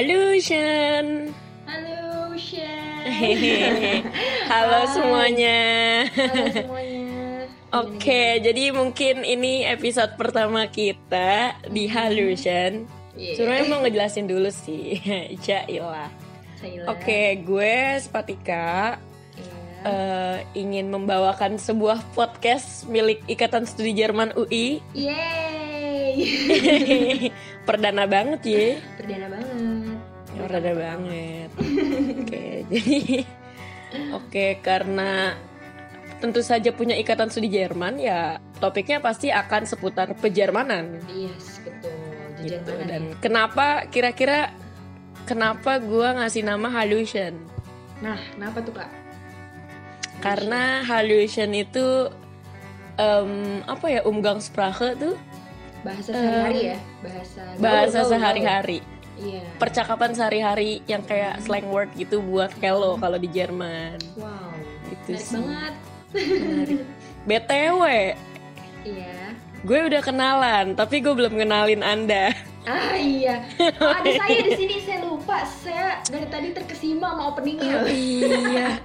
Halo Shan. Halo Hai. semuanya. Halo semuanya. Oke, jadi mungkin ini episode pertama kita di Halo Shan. Yeah. Sebenarnya mau ngejelasin dulu sih. Saila. Oke, gue Spatika eh, ingin membawakan sebuah podcast milik Ikatan Studi Jerman UI. Yeay. Perdana banget ya. Perdana banget. Perdana banget. Oke, jadi oke karena tentu saja punya Ikatan Studi Jerman ya topiknya pasti akan seputar pejermanan. Yes, betul. Gitu. mana Dan nih? kenapa kira-kira kenapa gua ngasih nama Halusion? Nah, kenapa tuh kak? Karena Halusion itu em, apa ya Umgangssprache tuh Bahasa sehari-hari ya, bahasa. bahasa sehari-hari, Iya. percakapan sehari-hari yang kayak slang word gitu buat hello kalau di Jerman. Wow. Itu Menarik sih. banget. Menarik. BTW, Iya. gue udah kenalan, tapi gue belum kenalin Anda. Ah iya. Oh, ada saya di sini. Saya lupa. Saya dari tadi terkesima sama openingnya. iya.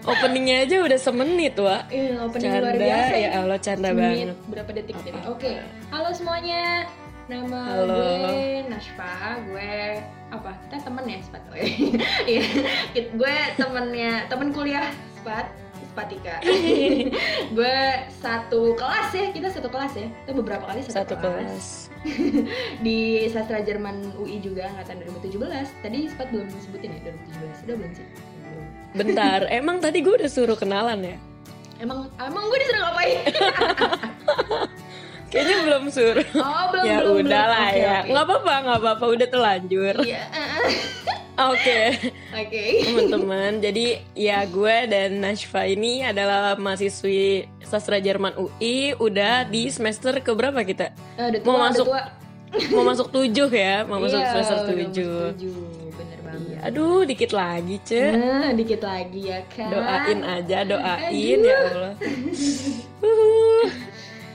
Openingnya aja udah semenit, Wak. Iya, opening Canda, luar biasa. ya ini. Allah, canda banget. Berapa detik jadi? Oke. Halo semuanya. Nama Halo. gue Nashfa, gue apa? Kita temen ya, Spat. Oh, Iya. Kit- gue temennya, temen kuliah Spat, Spatika. gue satu kelas ya, kita satu kelas ya. Kita beberapa kali satu, Satu kelas. Di Sastra Jerman UI juga angkatan 2017. Tadi Spat belum disebutin ya 2017. Udah belum sih? Belum. Bentar, emang tadi gue udah suruh kenalan ya? Emang emang gue disuruh ngapain? Kayaknya belum suruh. Oh, belum ya belum. udah belum. lah Oke, ya. oke. Nggak apa-apa, nggak apa-apa. Udah telanjur. Iya. Oke, Oke. teman-teman. Jadi ya gue dan Nashfa ini adalah mahasiswi sastra Jerman UI. Udah di semester keberapa kita? Mau tua, udah masuk tua. Mau masuk tujuh ya? Mau masuk Iya, semester masuk tujuh. tujuh, bener banget. Iya, Aduh, dikit lagi, Ce. Nah, dikit lagi ya kan. Doain aja, doain Aduh. ya Allah.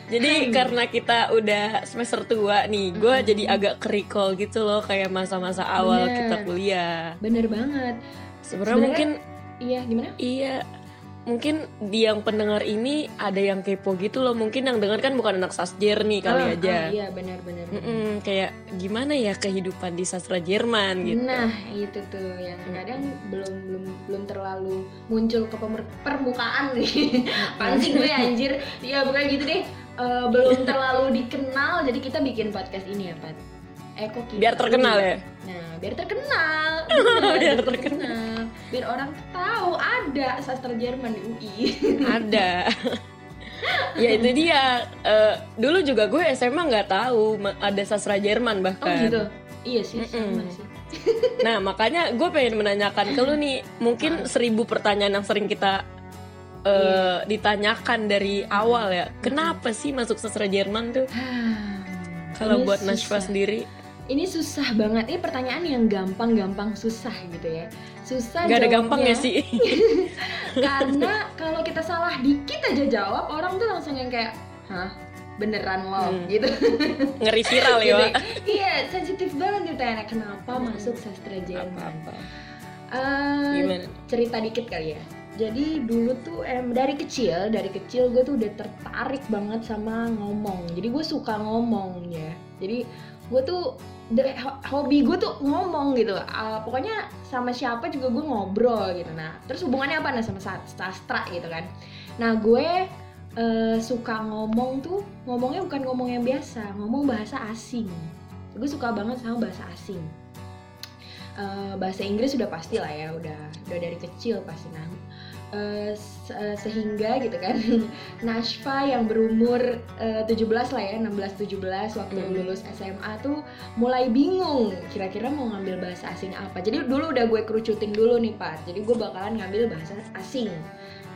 Jadi karena kita udah semester tua nih, gue jadi agak kerikol gitu loh kayak masa-masa awal Bener. kita kuliah. Bener banget. Sebenarnya mungkin Iya, gimana? iya, mungkin di yang pendengar ini ada yang kepo gitu loh. Mungkin yang dengar kan bukan anak sasjer nih kali Ah, aja. ah, iya, bener. bener. Mm-mm, kayak gimana ya kehidupan di sastra Jerman gitu. Nah, itu tuh yang kadang belum belum belum terlalu muncul ke permukaan nih. Sih gue anjir? Ya bukan gitu deh. Eh, belum terlalu dikenal, jadi kita bikin podcast ini ya, Pat. Eh kok kita? Biar terkenal ya. Nah, biar terkenal. Biar terkenal. Biar orang tahu ada sastra Jerman di UI. ada ya itu dia Eh, dulu juga gue SMA nggak tahu ada sastra Jerman Oh bahkan gitu. Iya sih, sama Mm-mm. sih. nah makanya gue pengen menanyakan ke lu nih mungkin seribu pertanyaan yang sering kita eh, Iya. ditanyakan dari awal ya kenapa sih masuk sastra Jerman tuh kalau Ini buat Nashfa susah. sendiri Ini susah banget. Ini pertanyaan yang gampang-gampang susah gitu ya. Susah nggak ada jawabnya. gampangnya sih Karena kalau kita salah dikit aja jawab, orang tuh langsung yang kayak, "Hah? Beneran lo?" Hmm. gitu. ngeri viral ya Gitu. Iya, sensitif banget ditanya kenapa masuk sastra Jerman. apa-apa Eh, gimana cerita dikit kali ya. Jadi dulu tuh em, dari kecil, dari kecil gue tuh udah tertarik banget sama ngomong. Jadi gue suka ngomong ya. Jadi gue tuh ho- hobi gue tuh ngomong gitu. Ah, pokoknya sama siapa juga gue ngobrol gitu. Nah, terus hubungannya apa nah sama sa- sastra gitu kan? Nah, gue eh, suka ngomong tuh ngomongnya bukan ngomong yang biasa, ngomong bahasa asing. Gue suka banget sama bahasa asing. Eh, bahasa Inggris sudah pasti lah ya, udah udah dari kecil pasti. Nah, eh, se- eh, sehingga gitu kan, Nashfa yang berumur eh, 17 lah ya, 16-17 waktu Hmm. lulus SMA tuh mulai bingung kira-kira mau ngambil bahasa asing apa. Jadi dulu udah gue kerucutin dulu nih Pak. Jadi gue bakalan ngambil bahasa asing.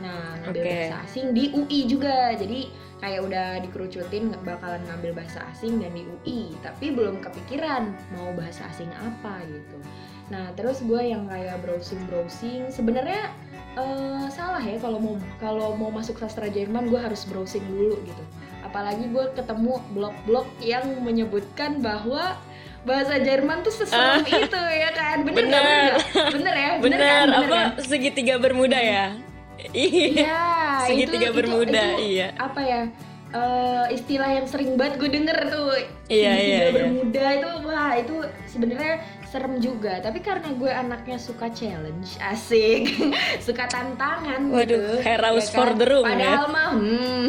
Nah, ngambil Oke. bahasa asing di UI juga. Jadi kayak udah dikerucutin bakalan ngambil bahasa asing dan di UI, tapi belum kepikiran mau bahasa asing apa gitu. Nah, terus gue yang kayak browsing-browsing, sebenarnya eh, salah ya kalau mau kalau mau masuk sastra Jerman gue harus browsing dulu gitu. Apalagi gue ketemu blog-blog yang menyebutkan bahwa bahasa Jerman tuh seserem itu ya kan bener? Bener. bener, bener ya Bener, kan? Bener apa kan? segitiga bermuda ya? Iya. Iya, Segitiga itu, bermuda, itu, itu iya. Apa ya? Eh, istilah yang sering banget gue denger tuh. Iya, iya, iya. bermuda itu wah itu sebenarnya serem juga. Tapi karena gue anaknya suka challenge asik. Suka tantangan Waduh, gitu. heroes ya for the room, ya. padahal mah hmm,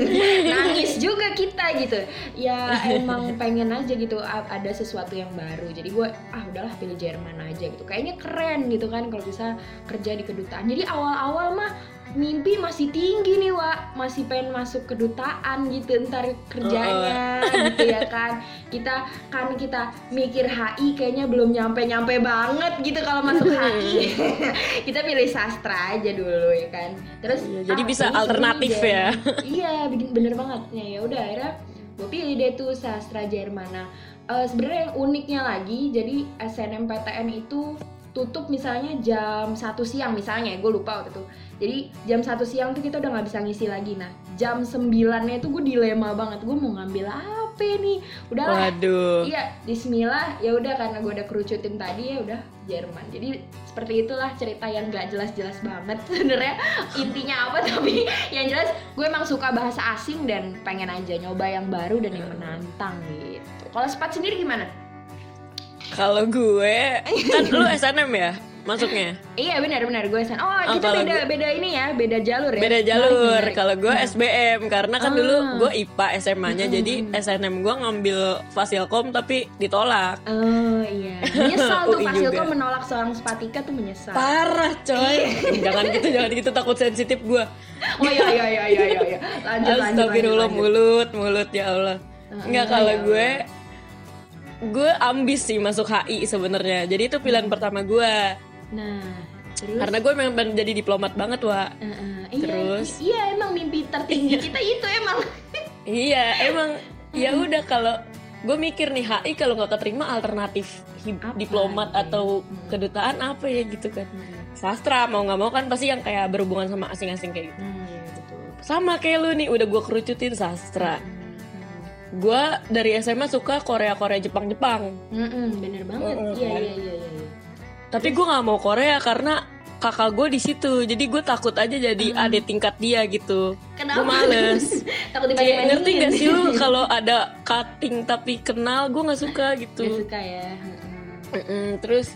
nangis juga kita gitu. Ya emang pengen aja gitu ada sesuatu yang baru. Jadi gue ah udahlah pilih Jerman aja gitu. Kayaknya keren gitu kan kalau bisa kerja di kedutaan. Jadi awal-awal mah mimpi masih tinggi nih Wak. Masih pengen masuk kedutaan gitu ntar kerjanya gitu ya kan. Kita kan kita mikir HI kayaknya belum nyampe-nyampe banget gitu kalau masuk HI kita pilih sastra aja dulu ya kan. Terus Iya, jadi ah, bisa alternatif ya. Iya bener banget ya ya udah akhirnya gue pilih deh tuh sastra Jerman nah eh, sebenarnya yang uniknya lagi jadi SNMPTN itu tutup misalnya jam satu siang misalnya gue lupa waktu itu jadi jam satu siang tuh kita udah nggak bisa ngisi lagi nah jam 9-nya itu gue dilema banget gue mau ngambil apa nih udahlah Waduh. Iya, Bismillah. Ya udah karena gue udah kerucutin tadi ya udah Jerman. Jadi seperti itulah cerita yang gak jelas-jelas banget sebenarnya intinya apa tapi yang jelas gue emang suka bahasa asing dan pengen aja nyoba yang baru dan yang menantang gitu. Kalau Spat sendiri gimana? Kalau gue kan lu SNM ya masuknya. Iya benar-benar gue san. Oh Oh, kita beda beda ini ya, beda jalur ya. Beda jalur. Kalau gue SBM karena kan dulu Ah. gue IPA SMA-nya jadi SNM gue ngambil Fasilkom tapi ditolak. Oh iya, menyesal tuh Fasilkom juga. menolak seorang Spatika tuh menyesal. Parah coy. jangan gitu, jangan gitu takut sensitif gue. Oh iya iya iya iya iya. iya. Lanjut lanjut. Astagfirullah lanjut, lanjut. mulut, mulut ya Allah. Ah, Enggak ah, kalau ya gue gue ambis sih masuk HI sebenarnya. Jadi itu pilihan pertama gue. Nah, terus Karena gue memang jadi diplomat banget, Wak. Uh, uh, iya, Terus? iya emang mimpi tertinggi kita itu emang Iya, emang ya udah kalau gue mikir nih HI kalau nggak keterima alternatif Apa diplomat ya? atau Hmm. kedutaan apa ya gitu kan. Sastra mau nggak mau kan pasti yang kayak berhubungan sama asing-asing kayak gitu. Hmm, iya betul. Sama kayak lu nih udah gue kerucutin sastra. Hmm, Gue dari SMA suka Korea-Korea Jepang-Jepang. hmm, hmm, bener banget. Mm, mm, Iya kan. iya iya iya. Tapi gue nggak mau Korea karena kakak gue di situ. Jadi gue takut aja jadi adik tingkat dia gitu. Hmm. Gue males. Takut Kayak ngerti gak sih lu kalau ada cutting tapi kenal gue nggak suka Gak gitu. suka ya. Hmm, Mm-mm, terus.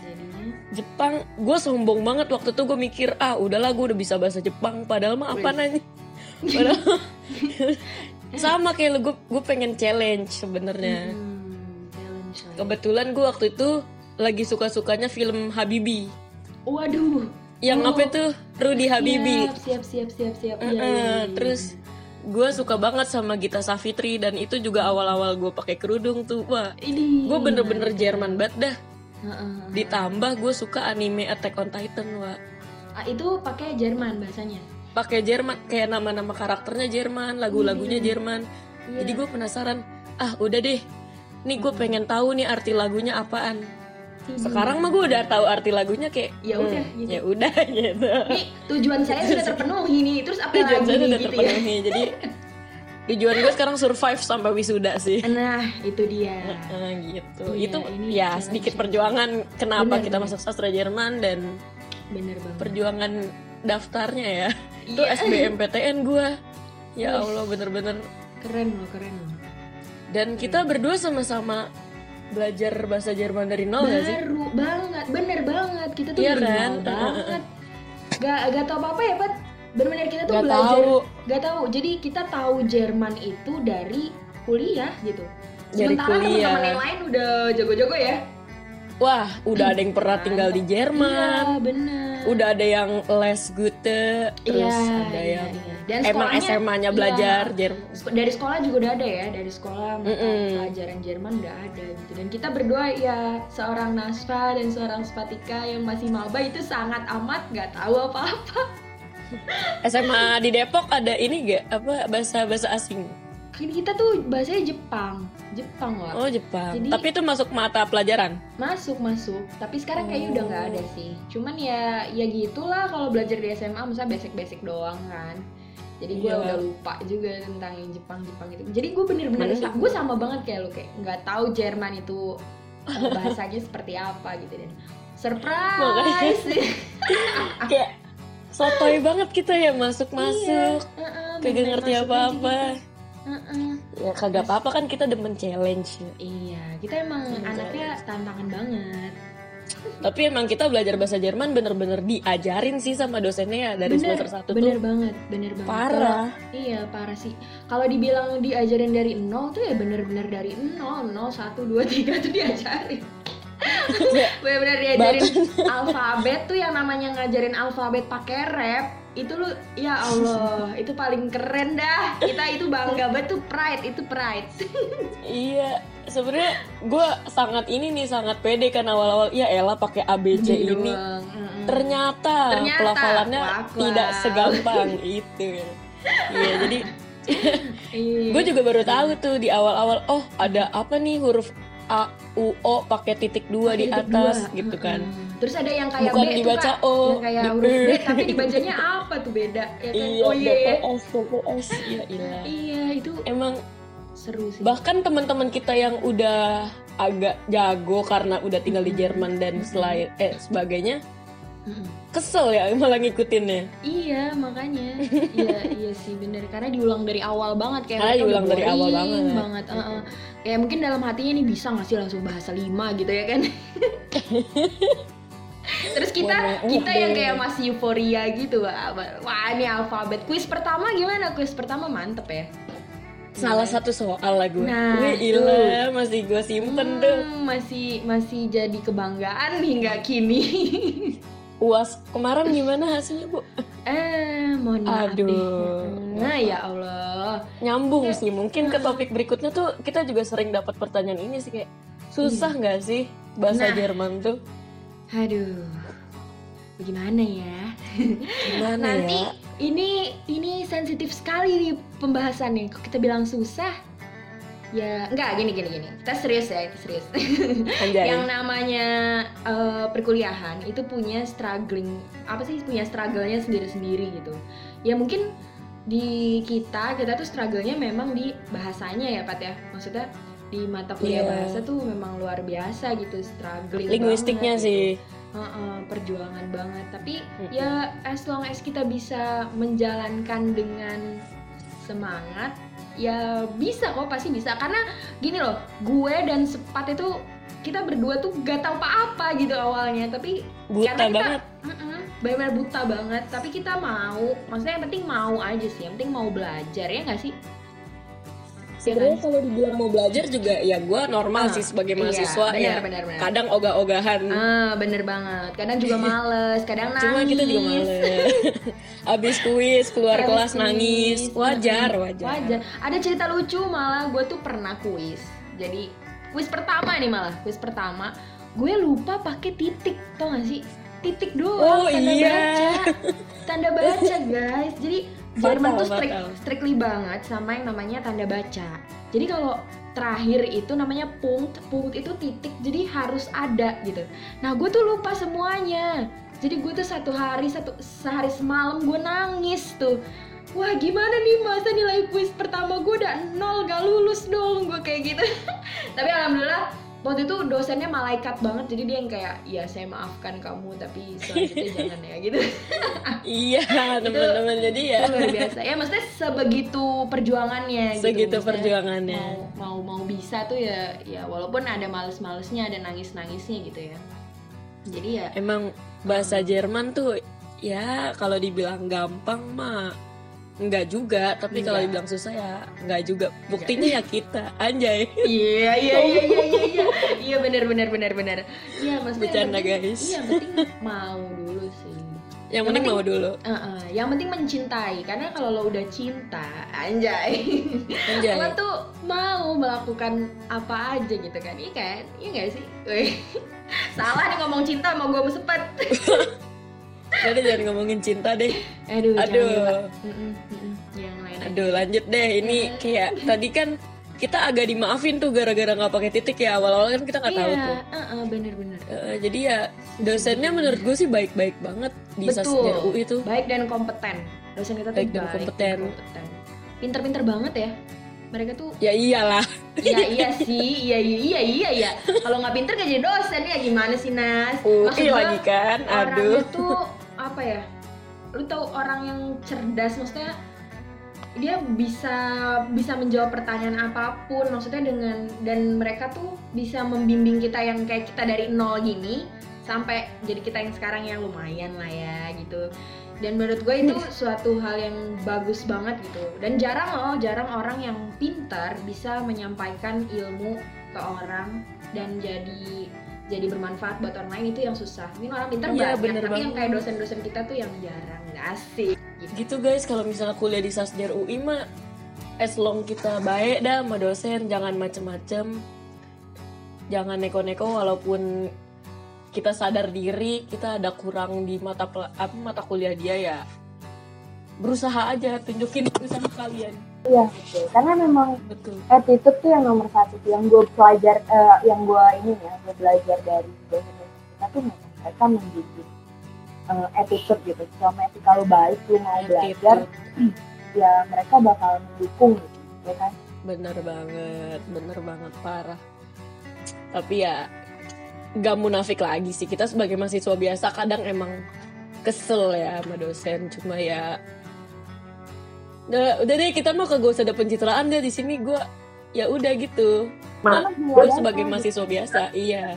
Jepang, gue sombong banget waktu itu gue mikir ah udahlah gue udah bisa bahasa Jepang. Padahal mah apa nanya? Padahal sama kayak lu gue gue pengen challenge sebenarnya. Hmm, ya. Kebetulan gue waktu itu lagi suka sukanya film Habibi. Waduh. Yang Oh. apa tuh Rudy Habibi. Siap siap siap siap siap. Iya, Eh, iya, iya, iya. terus gue suka banget sama Gita Savitri dan itu juga awal-awal gue pakai kerudung tuh wah ini gue bener-bener Jerman banget dah Heeh. ditambah gue suka anime Attack on Titan wah Ah, itu pakai Jerman bahasanya. pakai Jerman kayak nama-nama karakternya Jerman lagu-lagunya Jerman Iya. jadi gue penasaran ah udah deh nih gue pengen tahu nih arti lagunya apaan sekarang mah gue udah tahu arti lagunya kayak Ya hmm, udah, gitu. ya udah gitu Nih tujuan saya sudah terpenuhi nih. Terus apa tujuan lagi saya nih udah gitu ya? terpenuhi jadi tujuan gue sekarang survive sampai wisuda sih Nah itu dia. Nah, gitu. Iya, itu ini ya challenge sedikit ya. perjuangan kenapa Bener, kita bener. masuk sastra Jerman dan Bener banget. perjuangan daftarnya ya. Itu Iya. SBMPTN gua. Ya. Allah bener-bener. Keren loh keren loh. Dan kita berdua sama-sama belajar bahasa Jerman dari nol gak sih? Baru banget, bener banget. Kita tuh Iya dari kan? nol banget. Gak gak tau apa apa ya Pat. Bener-bener kita tuh Gak belajar. tahu. Gak tahu. Jadi kita tahu Jerman itu dari kuliah gitu. Sementara teman-teman yang lain udah jago-jago ya. Wah, udah ada yang pernah tinggal di Jerman. Iya bener. Udah ada yang les Goethe, terus Iya, ada iya, yang iya. Dan emang sekolahnya- SMA-nya iya. belajar Jerman. Sek- dari sekolah juga udah ada ya dari sekolah mata Mm-mm. pelajaran Jerman udah ada gitu dan kita berdua ya seorang Nasfa dan seorang Spatika yang masih maba itu sangat amat nggak tahu apa-apa SMA di Depok ada ini gak apa bahasa bahasa asing? Kan kita tuh bahasanya Jepang Jepang lah Oh Jepang. Jadi- Tapi itu masuk mata pelajaran. masuk masuk tapi sekarang kayaknya udah nggak Oh. ada sih cuman ya ya gitulah kalau belajar di SMA masa basic-basic doang kan jadi gue Iya. udah lupa juga tentang yang Jepang Jepang itu jadi gue bener-bener gue sama banget kayak lu kayak nggak tahu Jerman itu bahasanya seperti apa gitu dan surprise kayak sotoy banget kita ya masuk-masuk Iya, uh-uh, kagak main-main ngerti masuk aja apa-apa gitu. Uh-uh. ya kagak apa-apa kan kita demen challenge ya. Iya, kita emang anaknya tantangan banget. Tapi emang kita belajar bahasa Jerman bener-bener diajarin sih sama dosennya ya dari bener, semester satu bener tuh banget, bener banget. parah Kalau- iya, parah sih. Kalau dibilang diajarin dari nol tuh ya bener-bener dari nol, nol, satu, dua, tiga tuh diajarin. Ya, Bener-bener diajarin alfabet tuh yang namanya ngajarin alfabet pakai rap itu lu ya Allah itu paling keren dah. Kita itu bangga banget tuh pride itu pride. Iya sebenarnya gue sangat ini nih sangat pede kan awal-awal ya Ella pakai ABC ini. doang. Ternyata, Ternyata, pelafalannya wak-wak. tidak segampang itu. Iya jadi Iya. gue juga baru tahu tuh di awal-awal oh ada apa nih huruf A U O pakai titik dua di atas dua. gitu kan Mm-mm. Terus ada yang kayak Bukan B dibaca tuh. O, yang kayak huruf B tapi dibacanya apa tuh beda ya kan? iya oh iya. DPS iya iya Iya, itu emang seru sih. bahkan teman-teman kita yang udah agak jago karena udah tinggal di Jerman dan selain eh sebagainya. Kesel ya malah ngikutinnya Iya, makanya. iya, iya sih bener karena diulang dari awal banget kayak Karena diulang dari awal banget. banget. uh-uh. Kayak mungkin dalam hatinya nih bisa nggak sih langsung bahasa lima gitu ya kan? Terus kita kita yang kayak masih euforia gitu, wah, ini alfabet. Kuis pertama gimana? Kuis pertama mantep ya. salah satu soal lah gue Nah, Wih, ilah masih gue simpen tuh Hmm, masih masih jadi kebanggaan hingga kini. uas kemarin gimana hasilnya bu eh, mohon maaf Aduh. deh. Nah, ya Allah. nyambung sih mungkin ke topik berikutnya tuh kita juga sering dapat pertanyaan ini sih kayak susah nggak sih bahasa Nah. Jerman tuh Aduh. Bagaimana ya? gimana Nanti ya ini ini sensitif sekali nih pembahasannya. Kok kita bilang susah? Ya, enggak gini gini gini. Kita serius ya, itu serius. Yang namanya eh, perkuliahan itu punya struggling apa sih punya struggle-nya sendiri-sendiri gitu. Ya mungkin di kita kita tuh struggle-nya memang di bahasanya ya Pat ya. Maksudnya di mata kuliah Iya. bahasa tuh memang luar biasa gitu struggling linguistiknya banget, gitu. sih Heeh, perjuangan banget tapi Mm-mm. ya as long as kita bisa menjalankan dengan semangat ya bisa kok pasti bisa. Karena gini loh gue dan sepat itu kita berdua tuh gak tahu apa-apa gitu awalnya. Tapi buta karena kita banget. Mm-mm, benar-benar buta banget. Tapi kita mau maksudnya yang penting mau aja sih. Yang penting mau belajar ya nggak sih sebenarnya kalau dibilang mau belajar juga ya gue normal Ah, sih sebagai iya, mahasiswa benar, ya benar, benar. kadang ogah-ogahan ah bener banget kadang juga males kadang nangis cuma kita juga males abis kuis keluar Habis kelas kuis. nangis wajar wajar Wajar. Ada cerita lucu malah gue tuh pernah kuis. Jadi kuis pertama nih malah kuis pertama gue lupa pakai titik tau gak sih? Titik Oh, doang tanda iya. baca. Tanda baca guys. Jadi Jerman tuh strict, fatal. strictly banget sama yang namanya tanda baca. Jadi kalau terakhir itu namanya punkt, punkt itu titik, jadi harus ada gitu. Nah gue tuh lupa semuanya. Jadi gue tuh satu hari satu sehari semalam gue nangis tuh. Wah gimana nih masa nilai kuis pertama gue udah nol gak lulus dong gue kayak gitu. Tapi alhamdulillah waktu itu dosennya malaikat banget jadi dia yang kayak ya saya maafkan kamu tapi selanjutnya jangan ya gitu. iya teman-teman jadi ya. luar biasa. Ya maksudnya sebegitu perjuangannya gitu segitu Maksudnya perjuangannya. mau mau mau bisa tuh ya ya walaupun ada males-malesnya ada nangis-nangisnya gitu ya. Jadi ya emang bahasa Jerman tuh ya kalau dibilang gampang mah enggak juga tapi kalau Enggak. dibilang susah ya enggak juga. Buktinya ya kita anjay. Iya iya iya iya iya iya. Iya benar benar benar benar iya maksudnya yang Bercanda, penting- guys. iya penting mau dulu sih. Yang penting penting- mau dulu. Heeh, yang penting mencintai. Karena kalau lo udah cinta anjay. Anjay. Lo tuh mau melakukan apa aja gitu kan. Iya kan? Iya gak sih? Salah nih ngomong cinta mau gue mesepet Jadi jangan ngomongin cinta deh. Aduh jangan Aduh. mm-mm. yang lain aja. aduh lanjut deh. Ini kayak tadi kan kita agak dimaafin tuh gara-gara nggak pakai titik ya. Awal-awal kan kita nggak tahu iya tuh heeh, bener-bener Eh, jadi ya dosennya menurut gue sih baik-baik banget di sastra UI tuh. Baik dan kompeten. Dosen kita tuh Baik dan kompeten. kompeten. pinter-pinter banget ya. Mereka tuh ya iyalah. Iya iya sih. Iya iya iya iya. Ya kalau nggak pinter gak jadi dosen ya. Gimana sih Nas? UI Maksud lagi kan? aduh. tuh apa ya lu tahu orang yang cerdas maksudnya dia bisa bisa menjawab pertanyaan apa pun maksudnya dengan dan mereka tuh bisa membimbing kita yang kayak kita dari nol gini sampai jadi kita yang sekarang yang lumayan lah ya gitu. Dan menurut gue itu suatu hal yang bagus banget gitu. Dan jarang loh jarang orang yang pintar bisa menyampaikan ilmu ke orang dan jadi jadi bermanfaat buat orang lain itu yang susah. Mungkin orang pintar Iya, banyak bener tapi yang banget. kayak dosen-dosen kita tuh yang jarang. Nggak asik. Gitu gitu guys. Kalau misalnya kuliah di Sasjar UI mah as long kita baik dah sama dosen jangan macem-macem. Jangan neko-neko walaupun kita sadar diri kita ada kurang di mata apa mata kuliah dia ya berusaha aja tunjukin usaha kalian Iya, betul. Karena memang betul attitude tuh yang nomor satu tuh yang gue pelajar, eh, yang gue ini ya, gue belajar dari dosen-dosen kita tuh memang mereka mendidik eh, attitude gitu. Selama etika lu baik, lu mau belajar, ya mereka bakal mendukung gitu, ya kan? bener banget bener banget parah tapi ya gak munafik lagi sih kita sebagai mahasiswa biasa kadang emang kesel ya sama dosen cuma ya udah, udah deh kita mah kagak usah ada pencitraan deh di sini. Gue ya udah gitu. Gue sebagai mahasiswa biasa iya.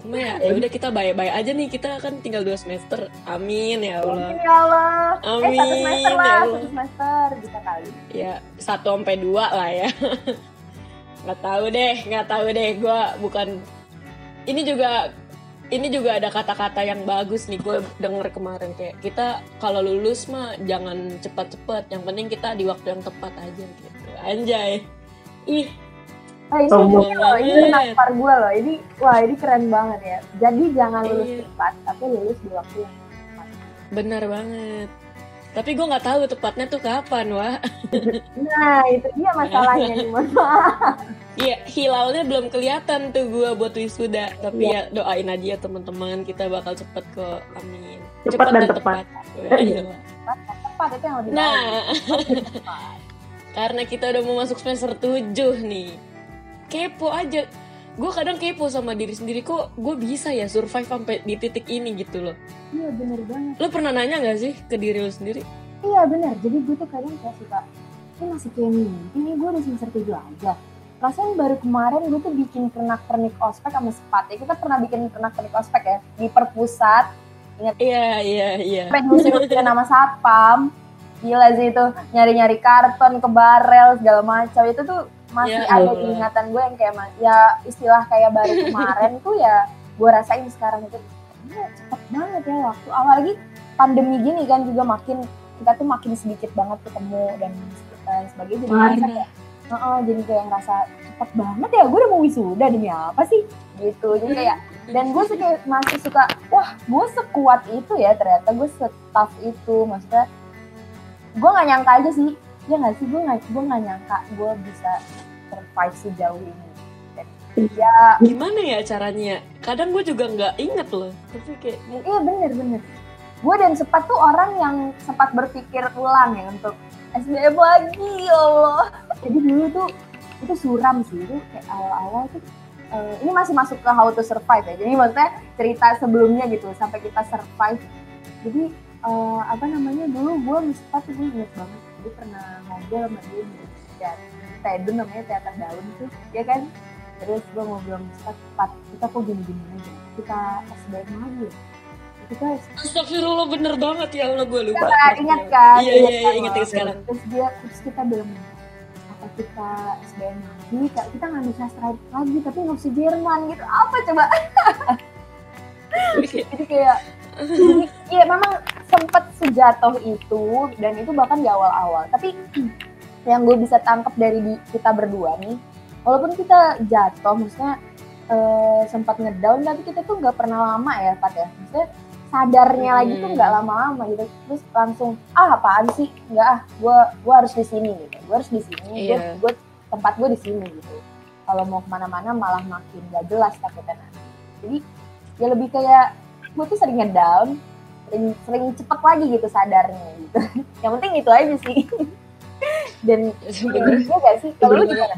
Cuma ya ya udah kita baik-baik aja nih. Kita kan tinggal dua semester. Amin ya Allah. Mungkin ya Allah. eh, satu Amin, semester ya lah, Allah. satu semester bisa kali. ya satu sampai dua lah ya. Nggak tahu deh nggak tahu deh. Gue bukan ini juga ini juga ada kata-kata yang bagus nih gue denger kemarin kayak kita kalau lulus mah jangan cepat-cepat yang penting kita di waktu yang tepat aja gitu anjay ih Nah, ini, loh, ini menampar gue loh. Ini, wah ini keren banget ya. Jadi jangan lulus Iya. cepat, tapi lulus di waktu yang tepat. benar banget tapi gue nggak tahu tepatnya tuh kapan wah Nah, itu dia masalahnya nih, maaf. Iya, hilalnya belum kelihatan tuh gue buat wisuda. Tapi ya doain aja ya teman-teman kita bakal cepet kok. Amin. Cepat dan tepat. Iya. Tepat itu yang lebih baik. Nah, karena kita udah mau masuk semester 7 nih. Kepo aja. Gue kadang kepo sama diri sendiri kok gue bisa ya survive sampai di titik ini gitu loh. Iya bener banget. Lo pernah nanya gak sih ke diri lo sendiri? Iya bener. Jadi gue tuh kadang kayak suka, ini masih kayak mimpi nih gue udah semester 7 aja. Perasaan baru kemarin gue tuh bikin pernak-pernik ospek sama sepat ya. Kita pernah bikin pernak-pernik ospek ya di perpusat. Iya, iya, iya. Sampai ngusir-ngusir nama satpam. Gila sih itu nyari-nyari karton ke barel segala macam itu tuh masih Ya ada di ingatan gue yang kayak ya istilah kayak baru kemarin tuh ya gue rasain sekarang itu "Gila, cepet banget ya waktu apalagi pandemi gini kan juga makin kita tuh makin sedikit banget ketemu dan dan sebagainya jadi Parah. Kayak "Heeh," jadi kayak ngerasa cepet banget ya gue udah mau wisuda demi apa sih gitu jadi kayak dan gue suka masih suka wah gue sekuat itu ya ternyata gue setaf itu maksudnya gue nggak nyangka aja sih ya nggak sih gue nggak gue nggak nyangka gue bisa survive sejauh ini Dan, ya Gimana ya caranya? Kadang gue juga nggak inget loh. Tapi kayak iya bener bener gue dan sempat tuh orang yang sempat berpikir ulang ya untuk SBM lagi ya Allah jadi dulu tuh itu suram sih. Itu kayak awal-awal tuh eh, ini masih masuk ke how to survive ya. Jadi maksudnya cerita sebelumnya gitu sampai kita survive. Jadi eh, apa namanya dulu gue sempat tuh gue inget banget. Jadi pernah ngobrol sama dia di teater. Namanya teater daun tuh ya kan? Terus gue ngobrol sama Pat kita kok gini-gini aja? Kita SBM lagi ya? Kita Astagfirullah bener banget. Ya Allah gue lupa. Nah, ingat kan? Iya iya iya kan, inget sekarang. Terus dia terus kita bilang kita SBM lagi, Kak, kita ngambil sastra lagi tapi nggak bisa Jerman gitu. Apa coba? Jadi kayak Iya memang sempet sejatuh itu dan itu bahkan di awal-awal. Tapi yang gue bisa tangkap dari di- kita berdua nih, walaupun kita jatuh, maksudnya eh, sempat ngedown, tapi kita tuh nggak pernah lama ya, Pat ya. Maksudnya sadarnya lagi tuh Hmm. nggak lama-lama gitu. Terus langsung ah apaan sih? Nggak ah, gue gue harus di sini gitu. Gue harus di sini. Gue Iya. gue tempat gue di sini gitu. Kalau mau ke mana-mana malah makin gak jelas takutnya nanti. Jadi ya lebih kayak gue tuh sering ngedown, sering, sering cepet lagi gitu sadarnya gitu. Yang penting itu aja sih. dan Sebenarnya gak sih kalau lu gimana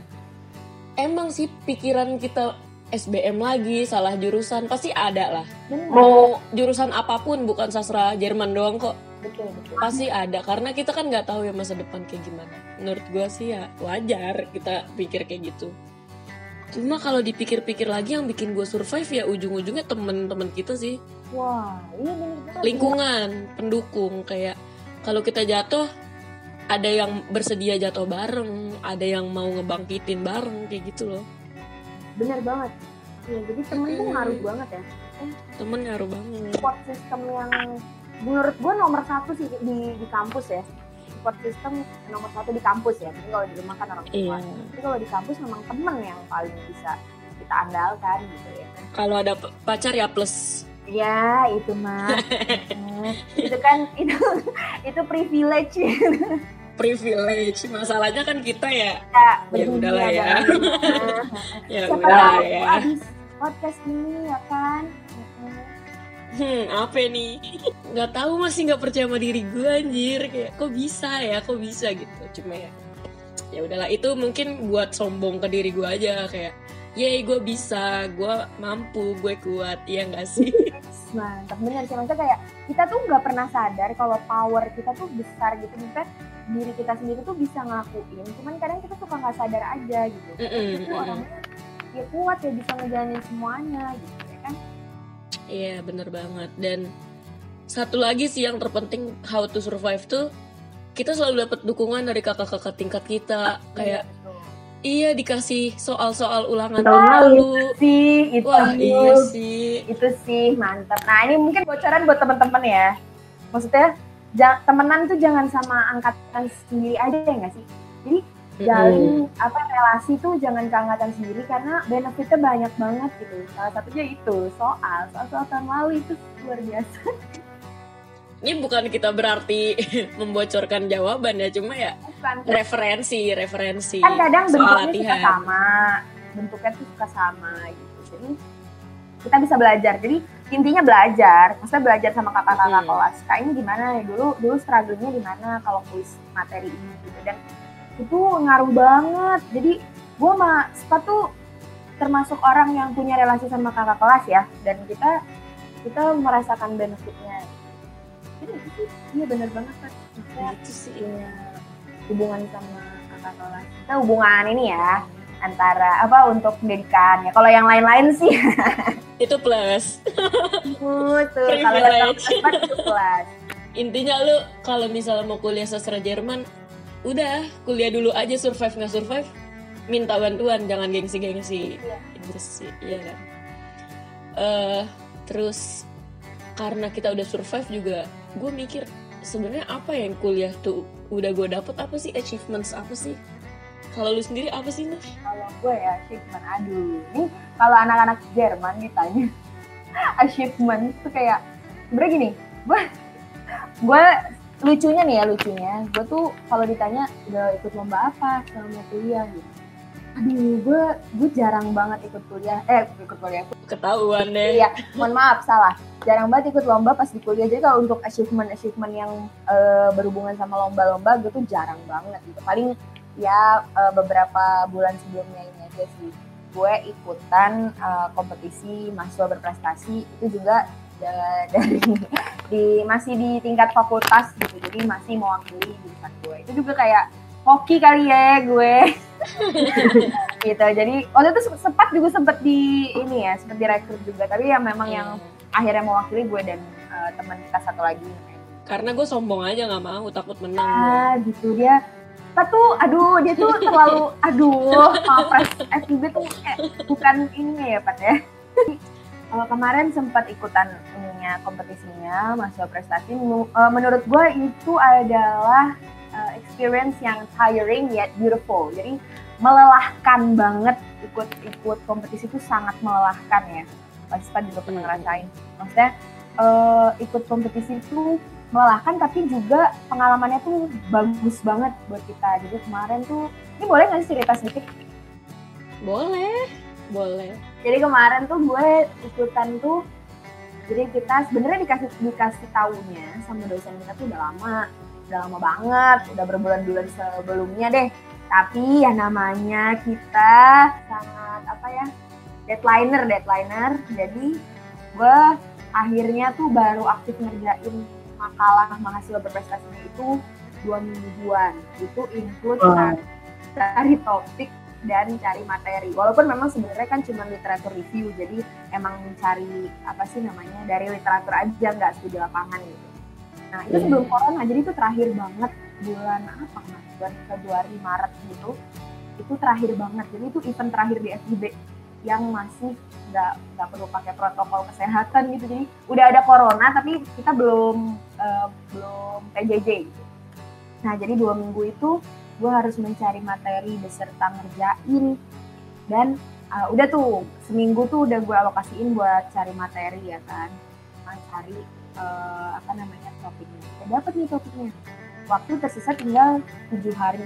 emang sih pikiran kita SBM lagi salah jurusan pasti ada lah. Mau jurusan apa pun bukan sastra Jerman doang kok. Betul betul. Pasti ada karena kita kan nggak tahu ya masa depan kayak gimana. Menurut gua sih ya wajar kita pikir kayak gitu. Cuma kalau dipikir-pikir lagi yang bikin gue survive ya ujung-ujungnya temen-temen kita sih. Wah iya bener lingkungan pendukung kayak kalau kita jatuh ada yang bersedia jatuh bareng ada yang mau ngebangkitin bareng kayak gitu loh bener banget. Iya, jadi temen tuh Mm-mm. ngaruh banget ya. Temen ngaruh banget. Support system yang menurut gue nomor satu sih di di kampus ya. Support system nomor satu di kampus ya. Tapi kalau di rumah kan orang tua. Iya. Tapi kalau di kampus memang temen yang paling bisa kita andalkan gitu ya. Kalau ada pacar ya plus. Ya itu mah. Hmm, itu kan itu itu privilege privilege. Masalahnya kan kita ya ya Ya udahlah ya. ya siapa udah tahu ya. podcast ini ya kan? Hmm apa nih? Nggak tahu masih nggak percaya sama diri gue anjir. Kayak kok bisa ya kok bisa gitu. Cuma ya ya udahlah. Itu mungkin buat sombong ke diri gue aja. Kayak yey gue bisa gue mampu gue kuat. Ya nggak sih? Mantap bener sih. Maksudnya kayak kita tuh nggak pernah sadar kalau power kita tuh besar gitu. Maksudnya diri kita sendiri tuh bisa ngelakuin cuman kadang kita suka nggak sadar aja gitu. Mm-mm, itu mm-mm. orangnya ya kuat ya bisa ngejalanin semuanya gitu ya kan? Iya bener banget. Dan satu lagi sih yang terpenting how to survive tuh kita selalu dapat dukungan dari kakak-kakak tingkat kita. Kayak Betul. iya dikasih soal-soal ulangan Tahun lalu. Sih itu wah iya sih. Itu sih mantap. Nah ini mungkin bocoran buat teman-teman ya. Maksudnya temenan tuh jangan sama angkatan sendiri aja ya nggak sih? Jadi jalin apa relasi tuh jangan ke angkatan sendiri karena benefitnya banyak banget gitu. Salah satunya itu soal soal soal tahun lalu itu luar biasa. Ini bukan kita berarti membocorkan jawaban ya cuma ya Bukan. referensi referensi kan kadang soal bentuknya suka latihan. sama bentuknya tuh suka sama gitu. Jadi kita bisa belajar. Jadi intinya belajar maksudnya belajar sama kakak-kakak Hmm. kelas kak ini gimana ya? Dulu dulu struggle-nya di mana kalau kuis materi ini? Gitu. Dan itu ngaruh banget. Jadi gue sama Spa tuh termasuk orang yang punya relasi sama kakak kelas ya. Dan kita kita merasakan benefitnya. Jadi itu iya bener banget kan maksudnya itu sih punya hubungan sama kakak kelas. Kita hubungan ini ya antara apa untuk pendidikan ya. Kalau yang lain-lain sih. Itu plus. Tuh kalau itu kelas. intinya lu kalau misalnya mau kuliah sastra Jerman udah kuliah dulu aja survive nggak survive minta bantuan jangan gengsi-gengsi. Iya. Inggris sih iya kan. Eh terus karena kita udah survive juga gue mikir sebenarnya apa yang kuliah tuh udah gue dapet apa sih? Achievements apa sih kalau lu sendiri apa sih Nuh? Kalau gue ya achievement aduh. Ini kalau anak-anak Jerman ditanya achievement itu kayak sebenarnya gini, gue gue lucunya nih ya lucunya, gue tuh kalau ditanya udah ikut lomba apa selama kuliah gitu. Aduh, gue gue jarang banget ikut kuliah, eh ikut kuliah, ketahuan deh Iya, mohon maaf salah. Jarang banget ikut lomba pas di kuliah. Jadi kalau untuk achievement-achievement yang eh, berhubungan sama lomba-lomba, gue tuh jarang banget gitu. Paling ya eh, beberapa bulan sebelumnya ini aja sih. Gue ikutan eh, kompetisi mahasiswa berprestasi itu juga da- dari di masih di tingkat fakultas gitu. Jadi masih mewakili jurusan gue. Itu juga kayak hoki kali ya gue gitu jadi waktu itu sempat juga sempat di ini ya sempat direkrut juga tapi ya memang yang akhirnya mewakili gue dan eh, teman kita satu lagi karena gue sombong aja nggak mau takut menang ah gitu dia kita tuh aduh dia tuh terlalu aduh Mapres FIB tuh kayak bukan ininya ya Pat ya. Kalau kemarin sempat ikutan ininya kompetisinya mahasiswa prestasi eh, menurut gue itu adalah eh, experience yang tiring yet beautiful. Jadi melelahkan banget ikut ikut kompetisi itu sangat melelahkan ya. Pasti juga pernah Hmm. ngerasain. Maksudnya eh, ikut kompetisi itu melelahkan tapi juga pengalamannya tuh bagus banget buat kita jadi kemarin tuh ini boleh nggak sih cerita sedikit boleh boleh jadi kemarin tuh gue ikutan tuh jadi kita sebenarnya dikasih dikasih taunya sama dosen kita tuh udah lama udah lama banget, udah berbulan-bulan sebelumnya deh. Tapi ya namanya kita sangat apa ya deadlineer, deadlineer. Jadi gue akhirnya tuh baru aktif ngerjain makalah mahasiswa berprestasinya itu dua mingguan. Itu include Wow. cari topik dan cari materi. Walaupun memang sebenarnya kan cuma literatur review, jadi emang mencari apa sih namanya dari literatur aja nggak studi lapangan gitu. Nah itu Hmm. sebelum corona, jadi itu terakhir banget bulan apa mas? Bulan Februari Maret gitu. Itu terakhir banget. Jadi itu event terakhir di FIB yang masih nggak nggak perlu pakai protokol kesehatan gitu. Jadi udah ada corona tapi kita belum eh, belum PJJ gitu. Nah jadi dua minggu itu gue harus mencari materi beserta ngerjain. Dan uh, udah tuh seminggu tuh udah gue alokasiin buat cari materi ya kan. Nah, cari uh, apa namanya topiknya. Udah dapet nih topiknya. Waktu tersisa tinggal tujuh hari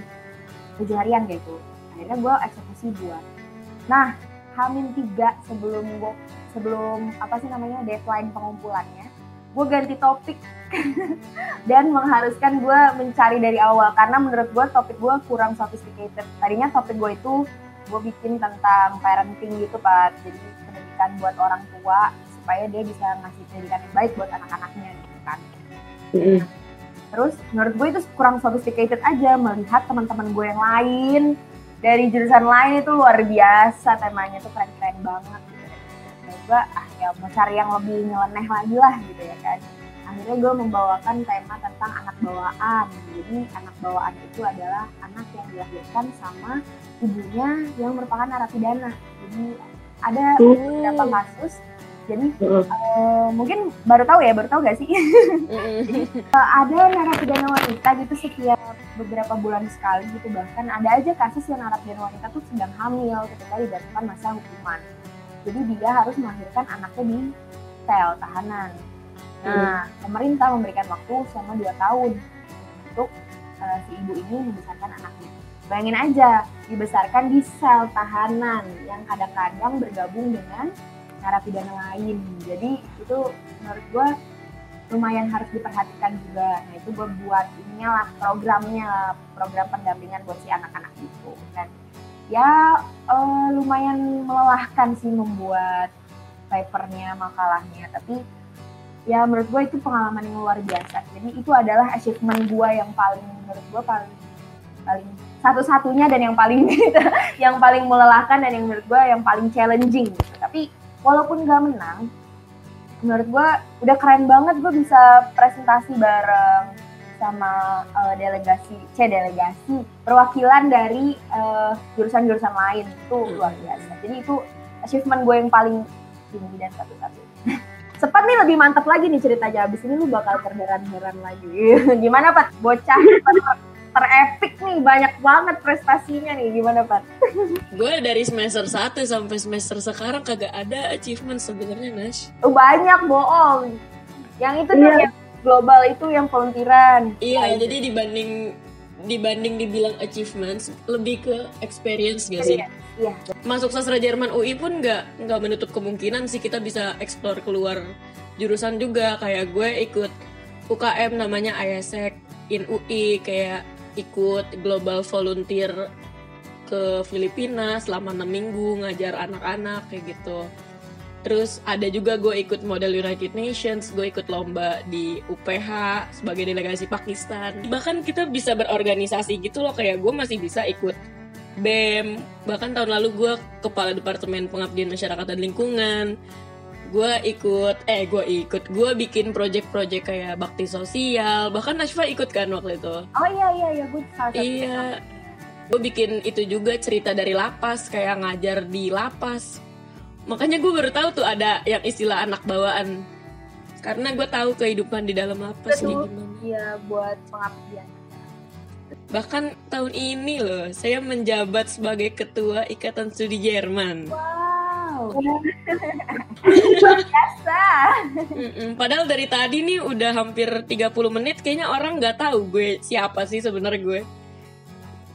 tujuh harian gitu. Akhirnya gue eksekusi buat. Nah hamin tiga sebelum gue sebelum apa sih namanya deadline pengumpulannya gue ganti topik. Dan mengharuskan gue mencari dari awal. Karena menurut gue topik gue kurang sophisticated. Tadinya topik gue itu gue bikin tentang parenting gitu pak. Jadi pendidikan buat orang tua supaya dia bisa ngasih pendidikan yang baik buat anak-anaknya gitu kan. Terus menurut gue itu kurang sophisticated aja melihat teman-teman gue yang lain. Dari jurusan lain itu luar biasa temanya tuh keren-keren banget gue ah ya mau cari yang lebih nyeleneh lagi lah gitu ya kan. Akhirnya gue membawakan tema tentang anak bawaan. Jadi anak bawaan itu adalah anak yang dilahirkan sama ibunya yang merupakan narapidana. Jadi ada beberapa kasus. Jadi eh, mungkin baru tahu ya baru tahu gak sih? Mm-mm. Eh, ada narapidana wanita gitu setiap beberapa bulan sekali gitu. Bahkan ada aja kasus yang narapidana wanita tuh sedang hamil ketika dijatuhkan masa hukuman jadi dia harus melahirkan anaknya di sel tahanan nah pemerintah memberikan waktu selama 2 tahun untuk eh, si ibu ini membesarkan anaknya bayangin aja dibesarkan di sel tahanan yang kadang-kadang bergabung dengan narapidana lain jadi itu menurut gue lumayan harus diperhatikan juga. Nah itu gue buat ininya lah programnya, program pendampingan buat si anak-anak itu. Ya eh, lumayan melelahkan sih membuat papernya, makalahnya. Tapi ya menurut gue itu pengalaman yang luar biasa. Jadi itu adalah achievement gue yang paling menurut gue paling paling satu-satunya dan yang paling yang paling melelahkan dan yang menurut gue yang paling challenging. Gitu. Tapi walaupun gak menang, menurut gue udah keren banget gue bisa presentasi bareng sama eh, delegasi, c delegasi perwakilan dari eh, jurusan-jurusan lain itu luar biasa. Jadi itu achievement gue yang paling tinggi dan satu-satunya. Sepat nih lebih mantap lagi nih ceritanya abis ini lu bakal terheran-heran lagi. Gimana Pat? Bocah ter- terepik nih banyak banget prestasinya nih gimana Pat? gue dari semester 1 sampai semester sekarang kagak ada achievement sebenarnya Nash Oh, banyak bohong. Yang itu tuh Iya. yang global itu yang volunteeran. iya jadi dibanding dibanding dibilang achievements lebih ke experience gak sih Iya. masuk sastra Jerman UI pun nggak nggak menutup kemungkinan sih kita bisa explore keluar jurusan juga kayak gue ikut UKM namanya ISEC in UI kayak ikut global volunteer ke Filipina selama 6 minggu ngajar anak-anak kayak gitu terus ada juga gue ikut model United Nations gue ikut lomba di UPH sebagai delegasi Pakistan. Bahkan kita bisa berorganisasi gitu loh kayak gue masih bisa ikut BEM bahkan tahun lalu gue kepala departemen pengabdian masyarakat dan lingkungan. Gue ikut eh gue ikut. Gue bikin project-project kayak bakti sosial. Bahkan Nashfa ikut kan waktu itu? Oh iya iya iya. Gue salah satu. Iya. gue bikin itu juga cerita dari lapas kayak ngajar di lapas makanya gue baru tahu tuh ada yang istilah anak bawaan. Karena gue tahu kehidupan di dalam lapas kayak gimana. Iya buat pengabdian. bahkan tahun ini loh saya menjabat sebagai ketua ikatan studi Jerman. Wow. Luar biasa. Padahal dari tadi nih udah hampir 30 menit kayaknya orang nggak tahu gue siapa sih sebenarnya gue.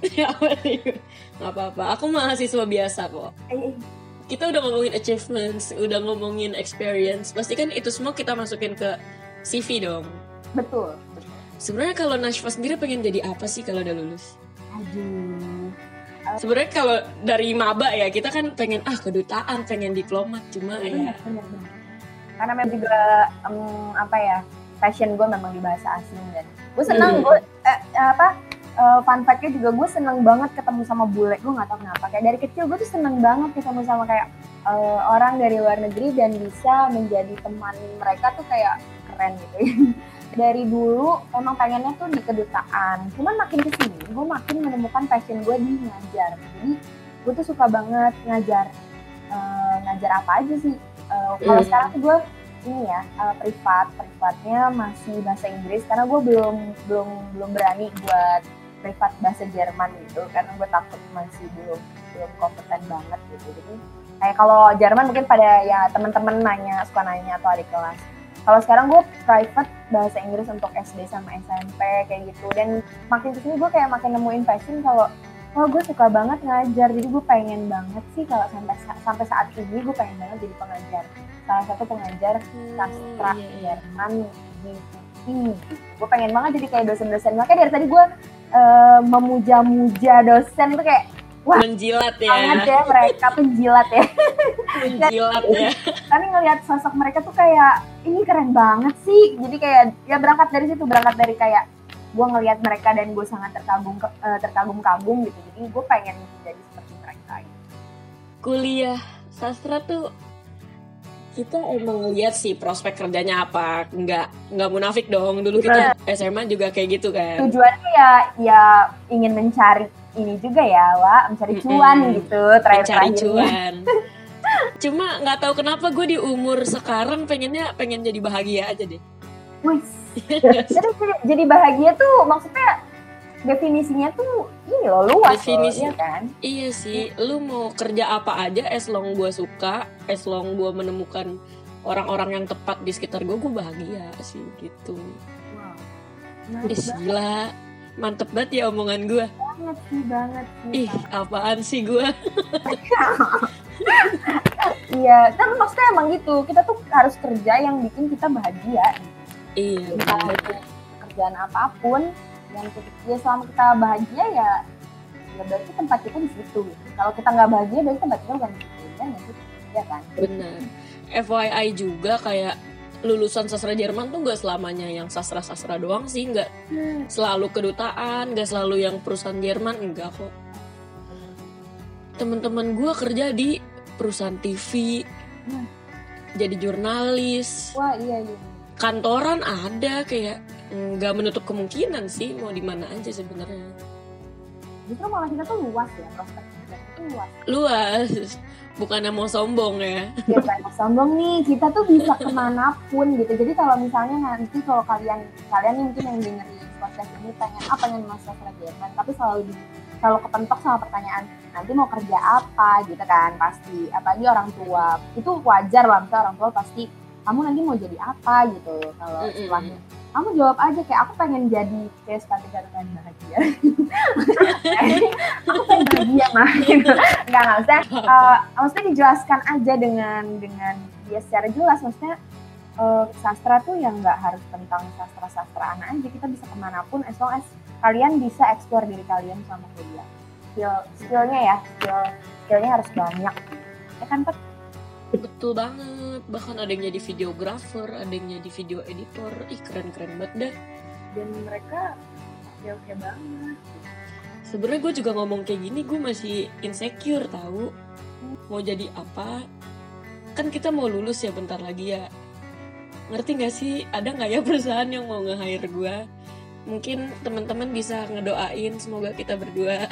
Siapa sih nggak apa-apa aku mahasiswa biasa kok. Eh, kita udah ngomongin achievements, udah ngomongin experience, pasti kan itu semua kita masukin ke CV dong. betul. Sebenarnya kalau Nashfa sendiri pengen jadi apa sih kalau udah lulus? Aduh. Sebenarnya kalau dari maba ya kita kan pengen ah kedutaan, pengen diplomat, cuma ya bener, bener. Karena memang juga em, apa ya passion gue memang di bahasa asing dan gue senang Hmm. gue eh, apa eh, fun fact-nya juga gue seneng banget ketemu sama bule. Gue nggak tahu kenapa. Kayak dari kecil gue tuh seneng banget ketemu sama kayak eh, orang dari luar negeri dan bisa menjadi teman mereka tuh kayak keren gitu. Dari dulu emang pengennya tuh di kedutaan. Cuman makin ke sini gue makin menemukan passion gue di ngajar. Jadi gue tuh suka banget ngajar. Eh, ngajar apa aja sih? Eh, kalau Hmm. sekarang tuh gue ini ya eh, privat. Privatnya masih bahasa Inggris karena gue belum belum belum berani buat privat bahasa Jerman gitu karena gue takut masih belum belum kompeten banget gitu jadi kayak kalau Jerman mungkin pada ya teman-teman nanya suka nanya atau adik kelas kalau sekarang gue private bahasa Inggris untuk SD sama SMP kayak gitu dan makin ke sini gue kayak makin nemuin passion kalau oh gue suka banget ngajar jadi gue pengen banget sih kalau sampai sampai saat ini gue pengen banget jadi pengajar salah satu pengajar sastra iya, iya. Jerman di UI. Gue pengen banget jadi kayak dosen-dosen. Makanya dari tadi gue eh, memuja-muja dosen tuh kayak menjilat banget ya, ya mereka penjilat ya. menjilat ya. Tapi ngelihat sosok mereka tuh kayak ini keren banget sih. Jadi kayak ya berangkat dari situ, berangkat dari kayak gue ngelihat mereka dan gue sangat terkagum eh, terkagum-kagum gitu. Jadi gue pengen jadi seperti mereka. Gitu. Kuliah sastra tuh kita emang lihat sih prospek kerjanya apa. Nggak nggak munafik dong. Dulu kita SMA juga kayak gitu kan. Tujuannya ya ya ingin mencari ini juga ya, Wak, mencari cuan Mm-mm. gitu. mencari Terakhir-terakhirnya. cuan. Cuma nggak tahu kenapa gue di umur sekarang pengennya pengen jadi bahagia aja deh. Wih, jadi- jadi bahagia tuh maksudnya definisinya tuh ini loh luas Definisi. loh, ya kan? iya sih lu mau kerja apa aja as long gue suka as long gue menemukan orang-orang yang tepat di sekitar gue gue bahagia sih gitu Wow. Ih, Menarik gila mantep banget ya omongan gue banget sih banget sih. ih apaan sih gue Iya, kan maksudnya emang gitu. Kita tuh harus kerja yang bikin kita bahagia. iya itu pekerjaan apa pun kita, ya selama kita bahagia ya ya berarti tempat kita di situ. Kalau kita nggak bahagia berarti tempat kita bukan di situ. Kan ya, ya kan? benar FYI juga kayak lulusan sastra Jerman tuh gak selamanya yang sastra-sastra doang sih nggak selalu kedutaan nggak selalu yang perusahaan Jerman enggak kok teman-teman gue kerja di perusahaan TV Hmm. jadi jurnalis Wah iya iya. kantoran ada kayak nggak menutup kemungkinan sih mau di mana aja sebenarnya. Justru malah kita tuh luas ya prospek kerja itu luas. luas. Bukannya mau sombong ya. Ya banyak sombong nih kita tuh bisa ke mana pun gitu. Jadi kalau misalnya nanti kalau kalian kalian mungkin yang dengerin podcast ini pengen apa pengen masuk sastra Jerman tapi selalu di selalu kepentok sama pertanyaan nanti mau kerja apa? gitu kan pasti. Apalagi orang tua. Itu wajar lah orang tua pasti kamu nanti mau jadi apa? gitu. Kalau setelahnya kamu jawab aja kayak aku pengen jadi kayak sepatu catatan bahagia. Aku pengen bahagia mah gitu nggak nggak maksudnya eh, maksudnya dijelaskan aja dengan dengan dia secara jelas. Maksudnya eh, sastra tuh yang nggak harus tentang sastra sastraan aja. Kita bisa ke mana pun as long as kalian bisa explore diri kalian sama kuliah. Skill skillnya ya skill skillnya harus banyak. Ya kan Pet? Betul banget. Bahkan ada yang jadi videographer ada yang jadi video editor. Ih keren keren banget dah. Dan mereka oke oke banget. Sebenarnya gue juga ngomong kayak gini gue masih insecure tahu. Mau jadi apa? Kan kita mau lulus ya bentar lagi ya. Ngerti nggak sih? Ada nggak ya perusahaan yang mau nge-hire gue mungkin teman-teman bisa ngedoain semoga kita berdua.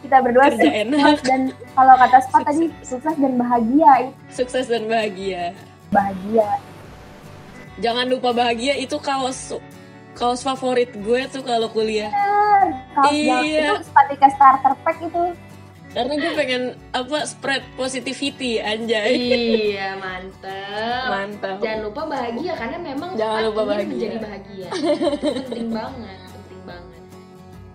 Kita berdua kerja sukses. enak. Dan kalau kata Spa tadi sukses. dan bahagia. Sukses dan bahagia. Bahagia. Jangan lupa bahagia itu kaos kaos favorit gue tuh kalau kuliah. Kaos Iya. itu Spatika starter pack itu karena gue pengen apa spread positivity anjay Iya, mantep. mantap Jangan lupa bahagia karena memang Jangan lupa bahagia. menjadi bahagia. Itu penting banget, penting banget.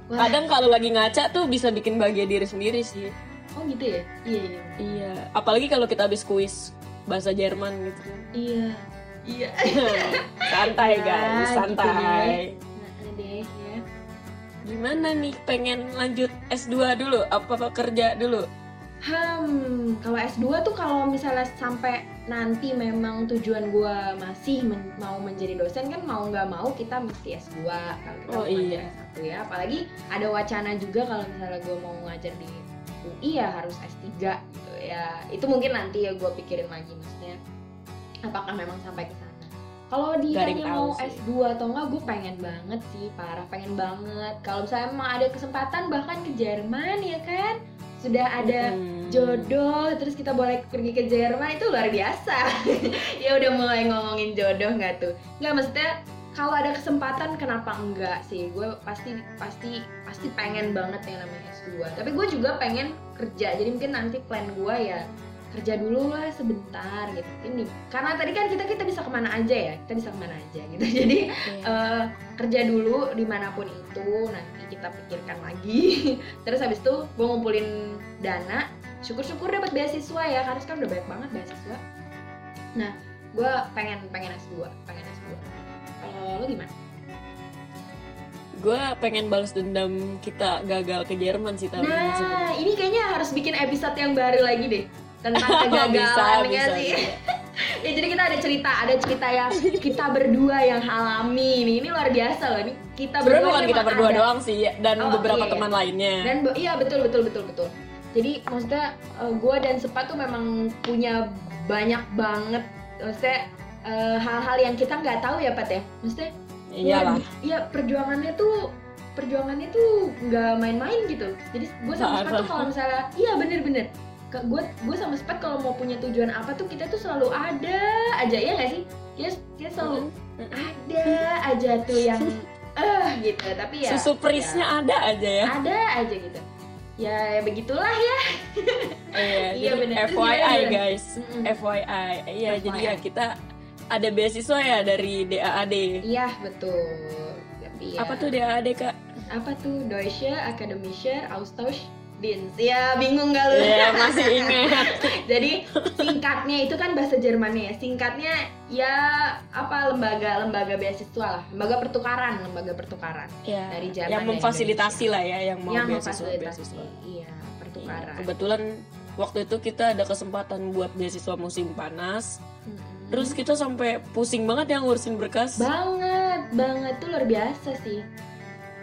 Wah, kadang kalau lagi ngaca tuh bisa bikin bahagia diri sendiri sih oh gitu ya? Iya, iya. iya apalagi kalau kita habis kuis bahasa Jerman gitu Iya. Iya. santai Ya, guys, gitu santai. Nah, deh ya. Gimana nih pengen lanjut S2 dulu apa kerja dulu? Hmm, kalau S2 tuh kalau misalnya sampai nanti memang tujuan gua masih men- mau menjadi dosen kan mau nggak mau kita mesti S2 kalau kita Oh, mau iya. S1 ya. Apalagi ada wacana juga kalau misalnya gua mau ngajar di UI ya harus S3 gitu ya. Itu mungkin nanti ya gua pikirin lagi maksudnya apakah memang sampai ke sana. Kalau ditanya tahu mau sih. S2 atau enggak, gue pengen banget sih, parah pengen banget. Kalau misalnya emang ada kesempatan bahkan ke Jerman ya kan, sudah ada Hmm. jodoh terus kita boleh pergi ke Jerman itu luar biasa ya udah mulai ngomongin jodoh nggak tuh nggak maksudnya kalau ada kesempatan kenapa enggak sih gue pasti pasti pasti pengen banget yang namanya S2 tapi gue juga pengen kerja jadi mungkin nanti plan gue ya kerja dulu lah sebentar gitu. Ini karena tadi kan kita kita bisa ke mana aja ya kita bisa ke mana aja gitu. Jadi Iya. eh, kerja dulu di mana pun itu nanti kita pikirkan lagi. Terus habis itu gue ngumpulin dana. Syukur-syukur dapat beasiswa ya karena sekarang udah banyak banget beasiswa. Nah gue pengen pengen S2 pengen S2 kalau lo gimana? Gue pengen balas dendam kita gagal ke Jerman sih ini nah ini kayaknya harus bikin episode yang baru lagi deh tentang kegagalan bisa, nggak bisa, sih bisa. ya jadi kita ada cerita ada cerita yang kita berdua yang alami nih ini luar biasa loh ini kita Sebenarnya berdua bukan kita berdua ada. doang sih dan Oh, beberapa iya, iya. teman lainnya. dan iya betul betul betul betul jadi maksudnya gue dan Sepa tuh memang punya banyak banget maksudnya eh, hal-hal yang kita nggak tahu ya Pat ya maksudnya Iyalah. iya perjuangannya tuh perjuangannya tuh nggak main-main gitu jadi gue sama Sepat tuh Parah. kalau misalnya iya bener-bener gue gue sama Sepat kalau mau punya tujuan apa tuh kita tuh selalu ada aja ya nggak sih kita, kita selalu ada aja tuh yang eh gitu tapi ya Susu perisnya ada aja ya. ada aja gitu ya begitulah ya Iya, Iya, bener. Terus FYI guys. Mm-mm. FYI. Iya, FYI. jadi ya kita ada beasiswa ya dari DAAD. iya betul tapi ya, Apa tuh DAAD, Kak? apa tuh Deutsche Akademische Austauschdienst ya bingung gak lu Iya, masih ingat. jadi singkatnya itu kan bahasa Jermannya ya singkatnya ya apa lembaga lembaga beasiswa lah lembaga pertukaran lembaga pertukaran Ya, Dari Jerman yang memfasilitasi lah ya yang mau yang beasiswa memfasilitasi beasiswa. iya pertukaran Kebetulan waktu itu kita ada kesempatan buat beasiswa musim panas. Mm-mm. Terus kita sampai pusing banget yang ngurusin berkas. banget banget tuh luar biasa sih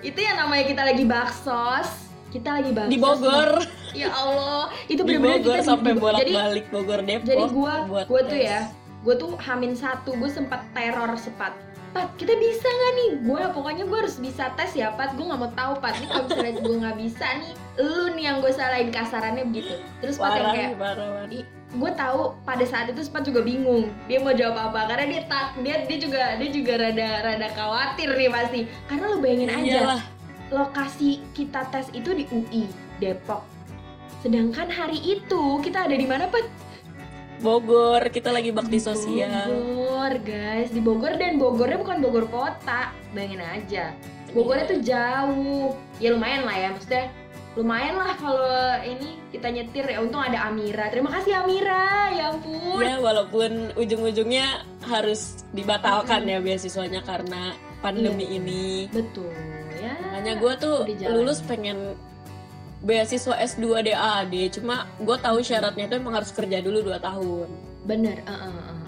itu yang namanya kita lagi baksos kita lagi baksos di Bogor, ya Allah itu Bogor kita sampai bolak-balik Bogor Depok. jadi gua buat gua tuh ya gue tuh hamin satu gue sempat teror sepat. Pat kita bisa nggak nih? Gue pokoknya gue harus bisa tes ya Pat. Gue nggak mau tahu Pat. Ini kalau misalnya gue nggak bisa nih lu nih yang gue salahin kasarannya begitu. Terus Pat yang kayak gue tahu pada saat itu Sepat juga bingung. Dia mau jawab apa karena dia tak dia dia juga dia juga rada rada khawatir nih pasti. Karena lu bayangin aja Iyalah, lokasi kita tes itu di UI Depok. Sedangkan hari itu kita ada di mana Pat Bogor, kita lagi bakti Di sosial. Bogor guys. Di Bogor dan Bogornya bukan Bogor kota. Bayangin aja. Bogornya tuh jauh. Ya lumayan lah ya. Maksudnya lumayan lah kalau ini kita nyetir. Ya untung ada Amira. Terima kasih Amira. Ya ampun. Ya walaupun ujung-ujungnya harus dibatalkan ya beasiswanya karena pandemi Iya. ini. betul ya Makanya gue tuh lulus pengen beasiswa S2 DAAD, cuma gue tahu syaratnya itu emang harus kerja dulu 2 tahun. bener uh, uh, uh.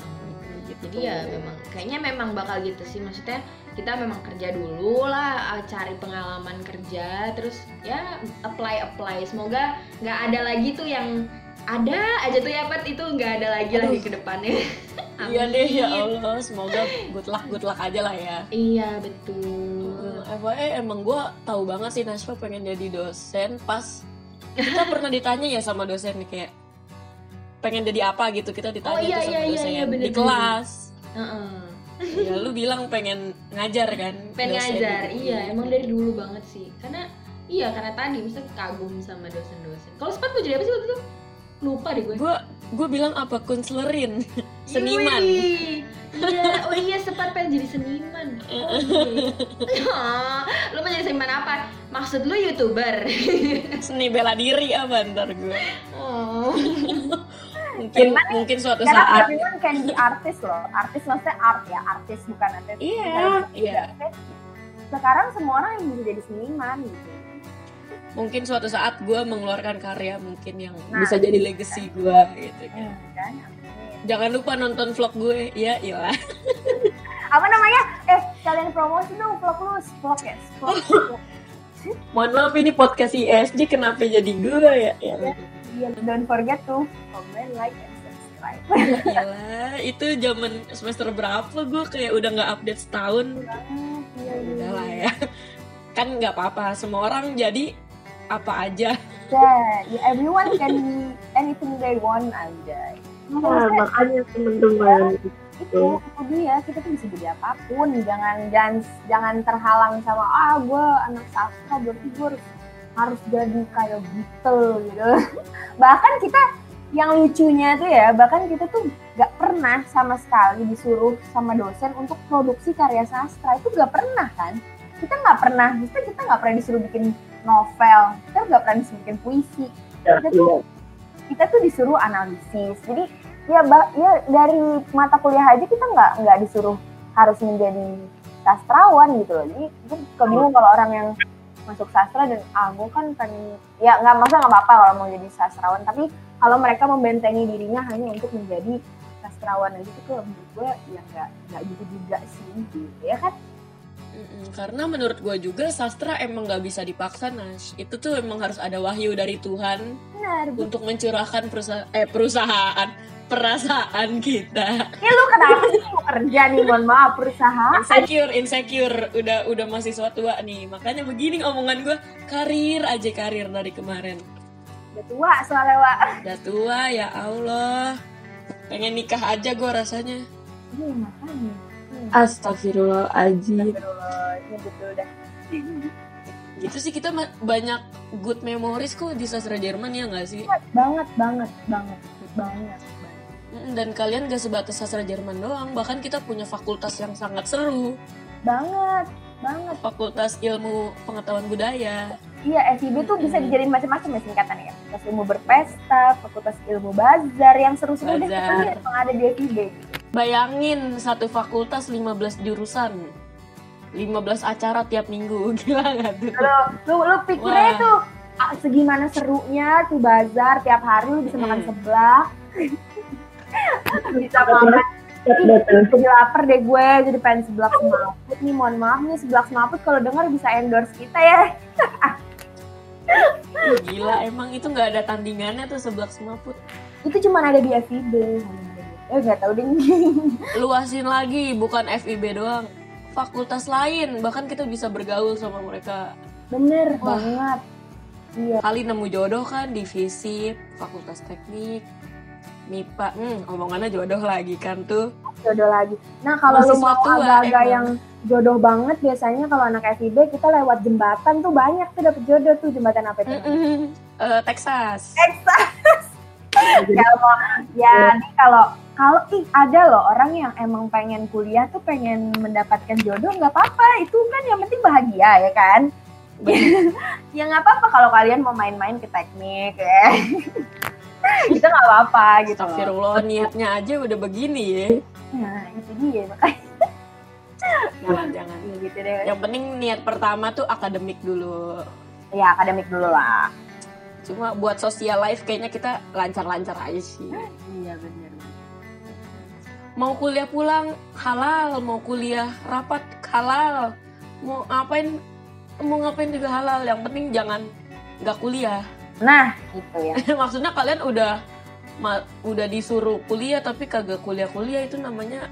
Gitu. jadi ya memang kayaknya memang bakal gitu sih maksudnya kita memang kerja dulu lah uh, cari pengalaman kerja terus ya apply apply semoga nggak ada lagi tuh yang ada aja tuh ya Pat itu nggak ada lagi lagi ke depannya Iya deh ya. Allah, semoga good luck good luck aja lah ya. iya betul Uh, FYI emang gue tahu banget sih Nasfa pengen jadi dosen pas kita pernah ditanya ya sama dosen nih kayak pengen jadi apa gitu kita ditanya Oh, iya, tuh sama iya, iya, dosen iya, di bener-bener. kelas. Heeh. ya lu bilang pengen ngajar kan? pengen dosen ngajar di UI. iya emang dari dulu banget sih karena iya karena tadi misalnya kagum sama dosen-dosen kalau sempat mau jadi apa sih waktu itu lupa deh gue gue gue bilang apa konselerin seniman. Iya, oh iya sempat pengen jadi seniman. Oh, iya. lu mau jadi seniman apa? Maksud lu youtuber? seni bela diri apa ntar gue Oh. mungkin mungkin suatu Karena saat everyone can be artist loh. Artis maksudnya art ya, artis bukan artis. Iya, iya. Sekarang semua orang yang bisa jadi seniman gitu. Mungkin suatu saat gue mengeluarkan karya mungkin yang Nah, bisa jadi legacy gue gitu kan. Hmm, kan? Amin. Jangan lupa nonton vlog gue, ya iyalah. Apa namanya? Eh, kalian promosi dong vlog lu, vlog ya, vlog. vlog. Mohon maaf ini podcast ISG kenapa jadi gue ya? Ya Iya, don't forget to comment, like, and subscribe. iyalah, itu zaman semester berapa gue kayak udah nggak update setahun. Iya, Udah lah ya. Kan nggak apa-apa, semua orang jadi apa aja. Yeah, yeah, everyone can be anything they want aja. Nah, makanya teman-teman itu itu dia kita tuh bisa jadi apa pun. Jangan jangan jangan terhalang sama ah gue anak sastra berarti gue harus harus jadi kayak Beatle gitu. Bahkan kita yang lucunya tuh ya bahkan kita tuh nggak pernah sama sekali disuruh sama dosen untuk produksi karya sastra. Itu nggak pernah kan? Kita nggak pernah kita kita nggak pernah disuruh bikin novel. Kita nggak pernah disuruh bikin puisi. Kita tuh kita tuh disuruh analisis. Jadi ya ba- ya dari mata kuliah aja kita nggak nggak disuruh harus menjadi sastrawan gitu loh. Jadi gue suka bingung kalau orang yang masuk sastra dan ah gue kan pengen ya nggak masa nggak apa-apa kalau mau jadi sastrawan. Tapi kalau mereka membentengi dirinya hanya untuk menjadi sastrawan aja itu tuh menurut gue ya nggak nggak gitu juga sih gitu ya kan Mm-mm, karena menurut gue juga sastra emang nggak bisa dipaksa Nash. Itu tuh emang harus ada wahyu dari Tuhan benar untuk mencurahkan perusa- eh, perusahaan perasaan kita. ya lu kenapa sih mau kerja nih mohon maaf perusahaan Insecure, insecure, udah udah mahasiswa tua nih. Makanya begini omongan gue, karir aja karir dari kemarin. udah tua soalnya Wak. Udah tua ya Allah. Pengen nikah aja gue rasanya. iya makanya Hmm. Astagfirullahaladzim. Astagfirullah, ini betul dah Gitu sih kita banyak good memories kok di sastra Jerman ya nggak sih? banget banget banget banget Dan kalian gak sebatas sastra Jerman doang, bahkan kita punya fakultas yang sangat seru. banget banget Fakultas Ilmu Pengetahuan Budaya. iya FIB tuh bisa dijadiin macam-macam ya singkatannya ya fakultas ilmu berpesta fakultas ilmu bazar yang seru-seru deh yang ada di FIB Bayangin satu fakultas 15 jurusan. 15 acara tiap minggu. Gila gak tuh? lu lu pikirnya Wah. tuh ah, segimana serunya tuh bazar tiap hari lu bisa makan Hmm. seblak bisa makan Ih, jadi lapar deh gue jadi pengen seblak semaput nih mohon maaf nih seblak semaput kalau dengar bisa endorse kita ya Gila emang itu nggak ada tandingannya tuh seblak semaput. itu cuma ada di FIB eh nggak tahu deh Luasin lagi, bukan FIB doang. Fakultas lain, bahkan kita bisa bergaul sama mereka. bener Wah. banget iya Kali nemu jodoh kan di FISIP, Fakultas Teknik, MIPA. Hmm, omongannya jodoh lagi kan tuh. jodoh lagi nah kalau lu mau agak-agak yang jodoh banget biasanya kalau anak FIB kita lewat jembatan tuh banyak tuh dapet jodoh tuh jembatan apa itu Mm-mm. Eh, Texas. Kalau ya nih kalau kalau ih ada loh orang yang emang pengen kuliah tuh pengen mendapatkan jodoh nggak apa-apa. Itu kan yang penting bahagia ya kan? Ya nggak apa-apa kalau kalian mau main-main ke teknik ya. Itu nggak apa-apa gitu. Astagfirullah, niatnya aja udah begini ya. nah itu dia. Makanya Jangan, jangan. gitu deh. Yang penting niat pertama tuh akademik dulu. ya akademik dulu lah Cuma buat social life kayaknya kita lancar-lancar aja sih. iya benar Mau kuliah pulang halal, mau kuliah rapat halal, mau ngapain mau ngapain juga halal. Yang penting jangan nggak kuliah. nah itu ya Maksudnya kalian udah ma- udah disuruh kuliah tapi kagak kuliah-kuliah itu namanya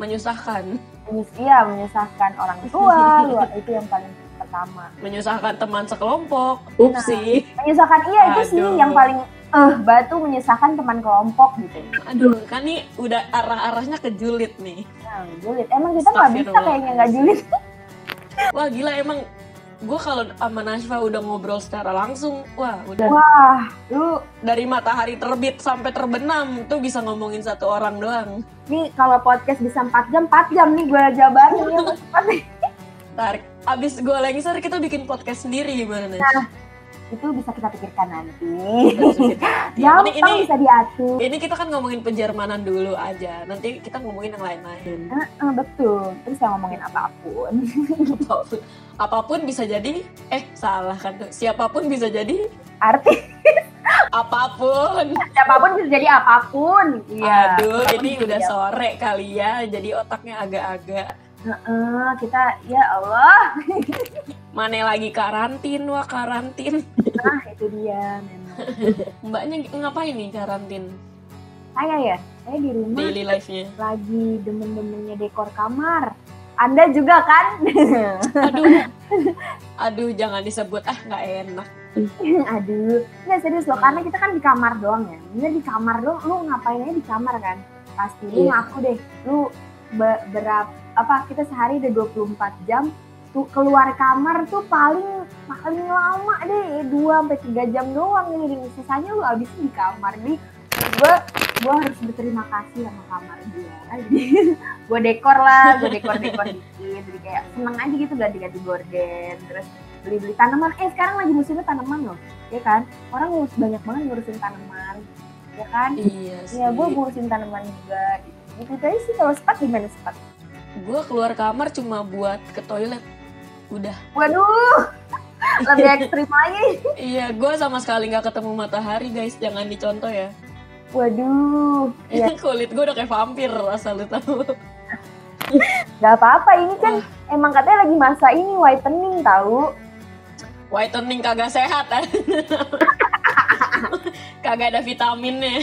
menyusahkan. Menyus- iya menyusahkan orang tua luar itu yang paling pertama Menyusahkan teman sekelompok. Upsi. menyusahkan iya itu sih Aduh. yang paling eh batu menyusahkan teman kelompok gitu Aduh, kan nih udah arah-arahnya ke julid nih. nah, julid emang kita nggak bisa kayaknya nggak julid Wah gila emang gue kalau sama Nashfa udah ngobrol secara langsung, wah udah wah lu dari matahari terbit sampai terbenam tuh bisa ngomongin satu orang doang. nih kalau podcast bisa 4 jam 4 jam nih gue jabarin ya Tarik. Abis gue lengser kita bikin podcast sendiri gimana Nash? itu bisa kita pikirkan nanti. Penting Gampang ini bisa diatur. ini kita kan ngomongin penjermanan dulu aja. Nanti kita ngomongin yang lain-lain. Eh, betul. Terus yang ngomongin apa pun. apa pun, apa pun bisa jadi eh salah kan tuh. Siapa pun bisa jadi Arti apa pun. siapa pun bisa jadi apa pun. Iya. Aduh, Apa pun ini udah sore kali ya. Jadi otaknya agak-agak Heeh, kita ya Allah. mana lagi karantin wah karantin. Nah, itu dia memang. Mbaknya ngapain nih karantin Saya ya, saya di rumah daily life-nya? lagi demen-demennya dekor kamar. Anda juga kan? Aduh. Aduh, jangan disebut ah nggak enak. Aduh, nggak serius loh, karena kita kan di kamar doang ya. Bener di kamar doang, lu ngapain aja di kamar kan? Pasti lu Iya. ngaku deh, lu be- berapa apa kita sehari ada 24 jam tuh keluar kamar tuh paling paling lama deh 2 sampai 3 jam doang ini. Sisanya lu habisin di kamar. Nih gue gue harus berterima kasih sama kamar gue jadi gue dekor lah gue dekor dekor dikit. Jadi kayak seneng aja gitu ganti ganti gorden terus beli beli tanaman. Eh sekarang lagi musimnya tanaman loh ya kan? Orang ngurus banyak banget ngurusin tanaman ya kan? Iya sih. ya gue ngurusin tanaman juga. Gitu aja sih kalau sepat gimana sepat Gue keluar kamar cuma buat ke toilet. Udah. waduh lebih ekstrim lagi Iya, gue sama sekali nggak ketemu matahari guys. Jangan dicontoh ya. waduh ya Kulit gue udah kayak vampir asal lu tahu. nggak apa apa ini kan emang katanya lagi masa ini whitening tahu Whitening kagak sehat ah. kagak ada vitaminnya.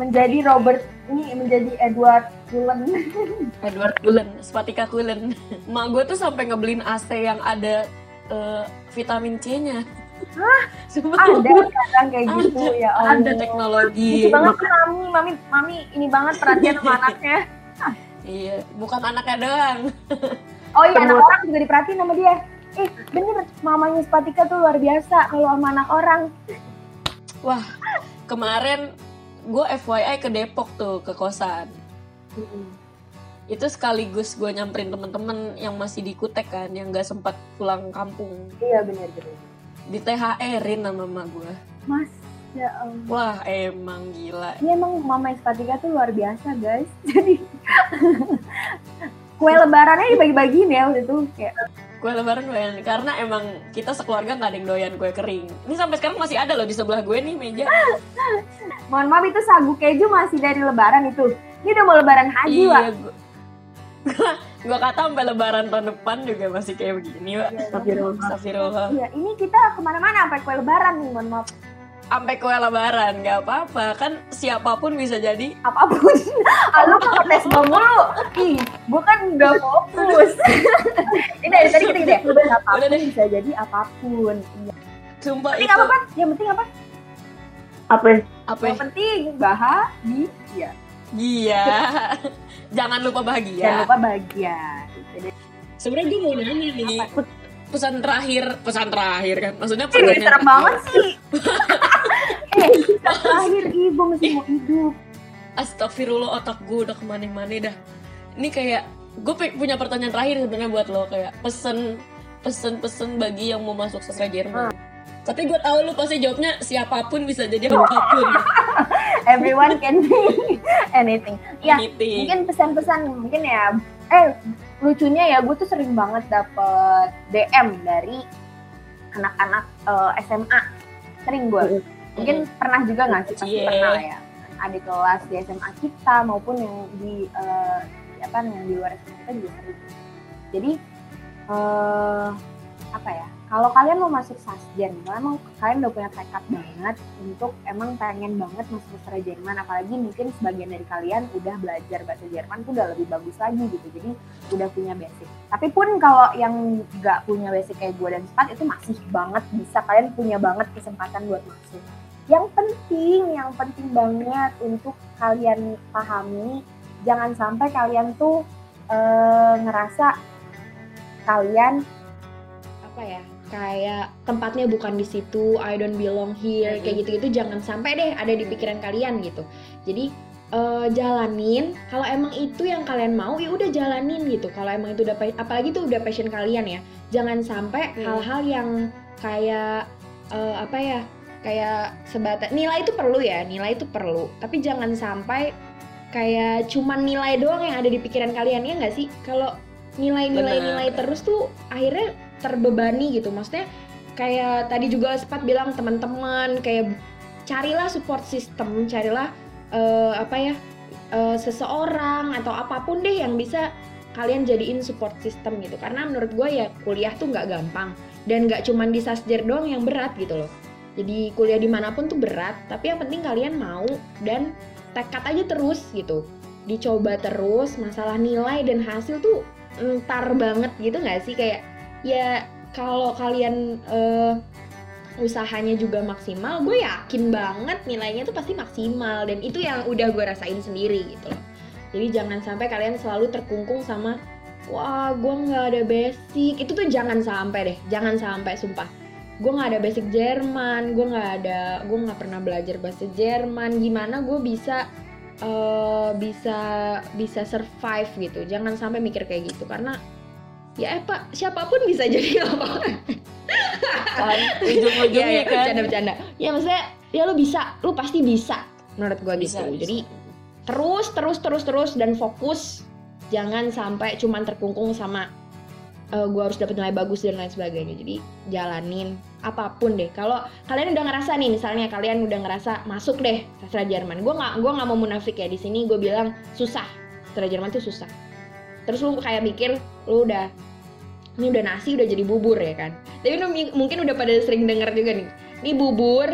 Menjadi Robert ini menjadi Edward Cullen Edward Cullen, Spatika Cullen. Mak gue tuh sampai ngebeliin AC yang ada eh, vitamin C-nya. Hah? ada kadang kayak gitu ya Allah ada teknologi. Lucu banget sih mami, mami, mami ini banget perhatian sama anaknya. Iya, bukan anaknya doang. Oh iya, anak orang juga diperhatiin sama dia. Eh, bener, mamanya Spatika tuh luar biasa kalau sama anak orang. Wah, kemarin gue FYI ke Depok tuh ke kosan. Itu sekaligus gue nyamperin temen-temen yang masih di Kutek kan, yang gak sempat pulang kampung. Iya bener. Di THR-in sama mama gue. Mas, ya Allah. Wah, emang gila. Ini emang mama Spatika tuh luar biasa guys. Jadi kue lebarannya dibagi-bagiin ya waktu itu kayak Kue lebaran doyan, karena emang kita sekeluarga gak ada yang doyan kue kering. Ini sampai sekarang masih ada loh di sebelah gue nih meja. mohon maaf itu sagu keju masih dari lebaran itu. Ini udah mau lebaran haji iya, Wak. gue... gue kata sampai lebaran tahun depan juga masih kayak begini, Wak. Iya, Astagfirullah. Astagfirullah. Iya, ini kita ke mana-mana sampai kue lebaran nih, mohon maaf. Sampai kue lebaran, gak apa-apa. Kan siapa pun bisa jadi Apa pun. lu kok tes gua mulu. Ih, gua kan udah fokus. ini dari tadi kita gitu ya. Apa pun Udah deh. bisa jadi apa pun. Iya. Sumpah Penting itu apa, Pan? Yang penting apa? Apa? apa Yang penting bahagia. Iya. Jangan lupa bahagia. Jangan lupa bahagia. Gitu. Sebenarnya gue mau nanya nih. Pesan terakhir, pesan terakhir kan. Maksudnya pertanyaan serem terakhir. banget sih. Terakhir ibu masih mau hidup. Astagfirullah otak gue udah ke mana-mana dah. Ini kayak gue punya pertanyaan terakhir sebenarnya buat lo kayak pesen pesen-pesen bagi yang mau masuk sastra Jerman. Tapi gue tahu lu pasti jawabnya siapa pun bisa jadi apa pun. Everyone can be anything. Ya, Anything. mungkin pesan-pesan mungkin ya eh lucunya ya gue tuh sering banget dapet DM dari anak-anak eh, SMA sering gue mungkin pernah juga nggak sih? Pasti pernah ya. Adik kelas di SMA kita maupun yang di eh, apa yang di luar SMA kita juga sering. Jadi eh apa ya kalau kalian mau masuk sasjen kalau emang kalian udah punya tekad banget untuk emang pengen banget masuk sastra Jerman apalagi mungkin sebagian dari kalian udah belajar bahasa Jerman tuh udah lebih bagus lagi gitu. Jadi udah punya basic. Tapi pun kalau yang nggak punya basic kayak gue dan Spat itu masih banget bisa. Kalian punya banget kesempatan buat masuk yang penting yang penting banget untuk kalian pahami jangan sampai kalian tuh eh, ngerasa kalian apa ya kayak tempatnya bukan di situ I don't belong here kayak gitu-gitu jangan sampai deh ada di pikiran kalian gitu. Jadi eh, jalanin kalau emang itu yang kalian mau ya udah jalanin gitu. Kalau emang itu udah pa- apalagi itu udah passion kalian ya jangan sampai Hmm. hal-hal yang kayak eh, apa ya kayak sebatas nilai itu perlu ya nilai itu perlu. Tapi jangan sampai kayak cuman nilai doang yang ada di pikiran kalian ya nggak sih? Kalau nilai-nilai nilai terus tuh akhirnya terbebani gitu. Maksudnya kayak tadi juga sempat bilang teman-teman kayak carilah support system carilah eh, apa ya eh, seseorang atau apa pun deh yang bisa kalian jadiin support system gitu. Karena menurut gue ya kuliah tuh nggak gampang dan nggak cuman di sasjer doang yang berat gitu loh jadi kuliah di mana pun tuh berat tapi yang penting kalian mau dan tekad aja terus gitu. Dicoba terus masalah nilai dan hasil tuh entar banget gitu nggak sih? Kayak ya kalau kalian eh, usahanya juga maksimal gue yakin banget nilainya tuh pasti maksimal dan itu yang udah gue rasain sendiri gitu loh. Jadi jangan sampai kalian selalu terkungkung sama wah gue nggak ada basic. Itu tuh jangan sampai deh jangan sampai sumpah gue nggak ada basic Jerman gue nggak ada gue nggak pernah belajar bahasa Jerman. Gimana gue bisa eh, bisa bisa survive gitu. Jangan sampai mikir kayak gitu karena ya eh pak siapa pun bisa jadi apa? Kan ujung-ujungnya ya, kan. bercanda bercanda. Ya maksudnya ya lu bisa lu pasti bisa menurut gue gitu. bisa. jadi terus terus terus terus dan fokus. Jangan sampai cuman terkungkung sama gue harus dapat nilai bagus dan lain sebagainya. Jadi jalanin apa pun deh. Kalau kalian udah ngerasa nih misalnya kalian udah ngerasa masuk deh sastra Jerman gue nggak gue nggak mau munafik ya di sini gue bilang susah. Sastra Jerman tuh susah. Terus lu kayak mikir lu udah ini udah nasi udah jadi bubur ya kan? Tapi lu mungkin udah pada sering denger juga nih ini bubur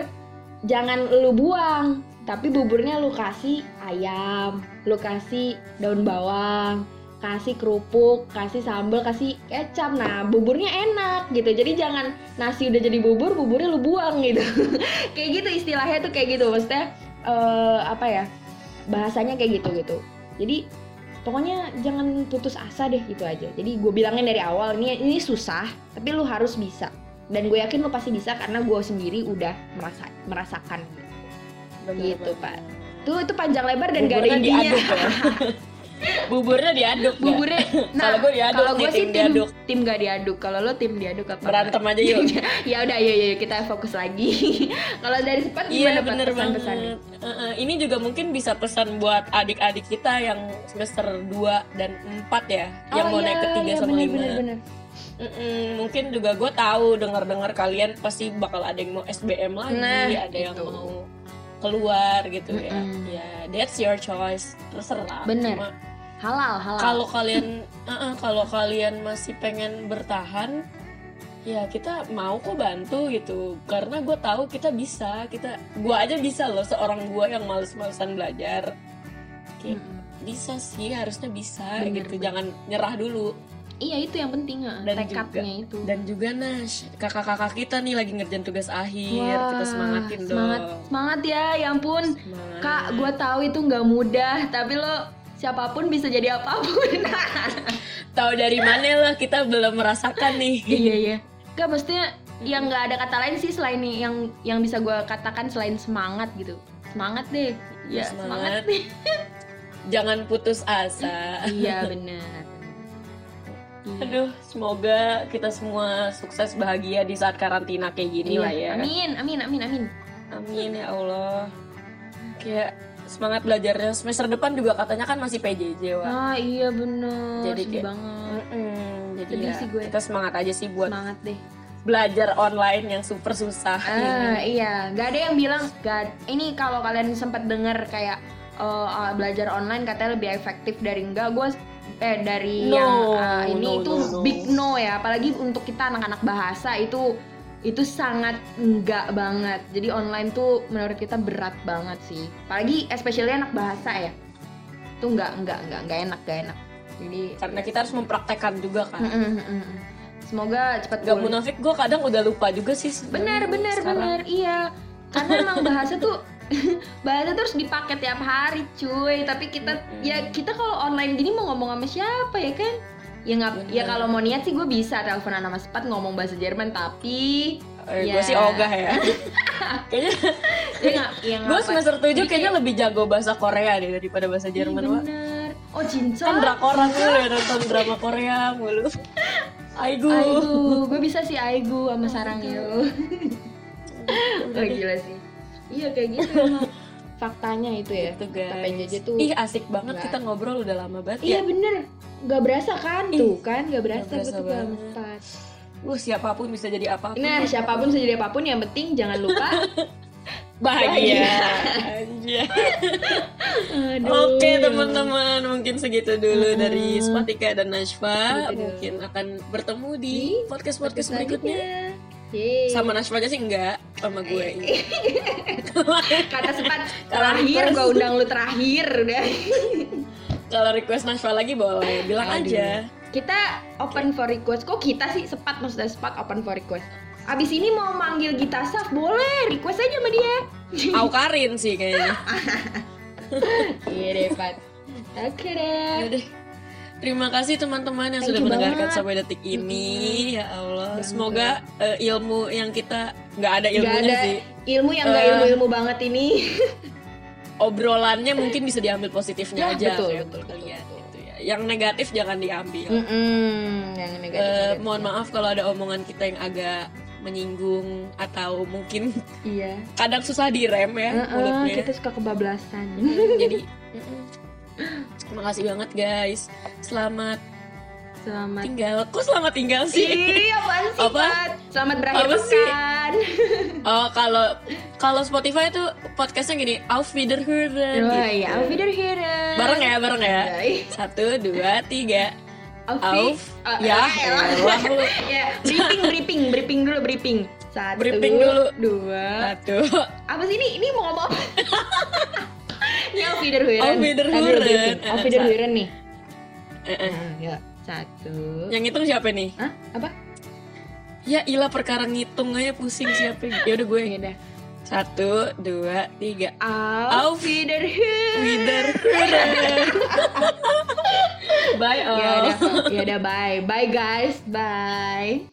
jangan lu buang tapi buburnya lu kasih ayam lu kasih daun bawang kasih kerupuk kasih sambal kasih kecap. Nah buburnya enak gitu. Jadi jangan nasi udah jadi bubur buburnya lu buang gitu. Kayak gitu istilahnya tuh kayak gitu. Maksudnya eh, apa ya bahasanya kayak gitu gitu. Jadi pokoknya jangan putus asa deh gitu aja. Jadi gue bilangin dari awal ini ini susah tapi lu harus bisa. Dan gue yakin lu pasti bisa karena gue sendiri udah merasa merasakan. Bener gitu, banget. tuh itu panjang lebar dan gak ada Buburnya intinya. ya. buburnya diaduk ya? buburnya nah Kalau gue diaduk kalau gue sih tim diaduk. tim gak diaduk kalau lo tim diaduk apa berantem aja yuk ya udah yuk, yuk kita fokus lagi kalau dari Sepat Iya gimana Pat, bener banget. pesan-pesannya? Uh, uh, ini juga mungkin bisa pesan buat adik-adik kita yang semester 2 dan 4 ya, yang mau Oh, naik iya, ke 3 iya, sama bener, 5. bener, bener. Mm-mm, mungkin juga gue tahu dengar-dengar kalian pasti bakal ada yang mau SBM lagi, Nah, ada yang itu. mau keluar gitu ya. Mm-mm. Ya, that's your choice. Terserah. Bener. Cuma halal halal kalau kalian uh-uh, kalau kalian masih pengen bertahan ya kita mau kok bantu gitu karena gue tahu kita bisa kita gue aja bisa loh seorang gue yang males-malesan belajar Kayak, Mm-mm. bisa sih harusnya bisa Bener, gitu bener. jangan nyerah dulu iya itu yang penting Dan tekadnya itu. dan juga Nash kakak-kakak kita nih lagi ngerjain tugas akhir Wah, kita semangatin semangat. dong. Semangat ya ya ampun. Semangat. kak gue tahu itu nggak mudah tapi lo siapa pun bisa jadi apa pun. Tahu dari mana lah kita belum merasakan nih. Iya iya. Gak maksudnya yang nggak ada kata lain sih selain nih yang yang bisa gue katakan selain semangat gitu. Semangat deh. Ya semangat, Semangat. jangan putus asa. Iya benar Iya. Aduh, semoga kita semua sukses bahagia di saat karantina kayak gini Iya, lah ya. amin amin amin amin Amin ya Allah. Kayak semangat belajarnya semester depan juga katanya kan masih PJJ wah. ah iya bener Jadi sedih kayak- banget Mm-mm, jadi Sedih ya sih gue. kita semangat aja sih buat semangat deh belajar online yang super susah Ah ini. iya, nggak ada yang bilang gak. Ini kalau kalian sempat dengar kayak eh, ah, belajar online katanya lebih efektif dari enggak, gue eh dari No, yang ah, ini no, itu no, no. big no ya. Apalagi untuk kita anak-anak bahasa itu itu sangat enggak banget. Jadi online tuh menurut kita berat banget sih. Apalagi especially anak bahasa ya. Itu enggak enggak enggak enggak enak enggak enak. Jadi Karena kita harus mempraktekkan juga kan. Mm, mm, mm, mm. Semoga cepat Gak munafik, gue kadang udah lupa juga sih. benar benar benar iya karena emang bahasa tuh bahasa tuh harus dipakai tiap hari cuy tapi kita Mm-mm. ya kita kalau online gini mau ngomong sama siapa ya kan ya nggak ya Bener. kalau mau niat sih gue bisa teleponan sama Sepat ngomong bahasa Jerman tapi Eh, Ya. Gue sih ogah ya. Kayaknya nggak ya gue semester 7 Jadi kayaknya lebih jago bahasa Korea deh daripada bahasa Ih, Jerman. Wak. bener oh cinta kan drakoran mulu ya nonton drama Korea mulu Aigu Aigu gue bisa sih Aigu sama Sarang yo Oh, gila sih. Iya kayak gitu emang. Faktanya itu ya. Gitu, guys. KPJJ tuh. Ih asik banget Nggak. kita ngobrol udah lama banget Iya ya. bener. Gak berasa kan Ih, tuh kan? Gak berasa, berasa betul banget. Lu siapa pun bisa jadi apa pun. Nah siapa pun bisa jadi apa pun yang penting jangan lupa. bahagia. Oke teman-teman, mungkin segitu dulu Mm-mm. dari Spatika dan dulu. Mungkin akan bertemu di podcast-podcast Podcast berikutnya. Yeay. Sama Nashfa aja sih enggak, sama gue. Eh, Kata sempat terakhir gue undang lu terakhir udah. Kalau request Nashfa lagi boleh, bilang Aduh. aja. Kita open for request. Kok kita sih sepat maksudnya sepat open for request. Abis ini mau manggil Gita Saf boleh request aja sama dia. Aukarin sih kayaknya. Iya deh Pat. Oke deh. Deh. Terima kasih teman-teman yang Thank sudah mendengarkan banget. sampai detik ini. Ya Allah, semoga eh, ilmu yang kita nggak ada Gak ilmunya ada sih. ilmu yang gak Eh. ilmu-ilmu banget ini. Obrolannya mungkin bisa diambil positifnya Ya, aja. betul, kayak betul, betul, gitu ya. Yang negatif jangan diambil. Mm-mm, yang negatif. Eh, negatif. mohon maaf kalau ada omongan kita yang agak menyinggung atau mungkin Iya. kadang susah direm ya mulutnya. kita suka kebablasan. Jadi mm-mm. Terima kasih banget guys. Selamat Selamat. tinggal. Kok selamat tinggal sih? Ih, apaan sih, Apa? Pat? Selamat berakhir Apa sih? pekan. Oh kalau kalau Spotify tuh podcastnya gini Auf Wiederhören Oh gitu. iya, Auf Wiederhören. Bareng ya, bareng ya. Satu, dua, tiga. Auf, Auf. Ah, Ya, lu. ya, briefing, briefing, briefing dulu, briefing. Satu, Briefing dulu. dua. Satu. Apa sih ini? Ini mau ngomong apa? ini. Tadi udah briefing. Eh, Auf Wiederhören nih. Eh, eh. Nah, ya. Satu. Yang itu siapa nih? Hah? Apa? Ya ilah perkara ngitung aja pusing siapa. Ya udah gue. Ya udah. Satu, dua, tiga. Auf Auf Wiederhören. Wiederhören. Bye all. Ya udah, ya udah bye. Bye guys. Bye.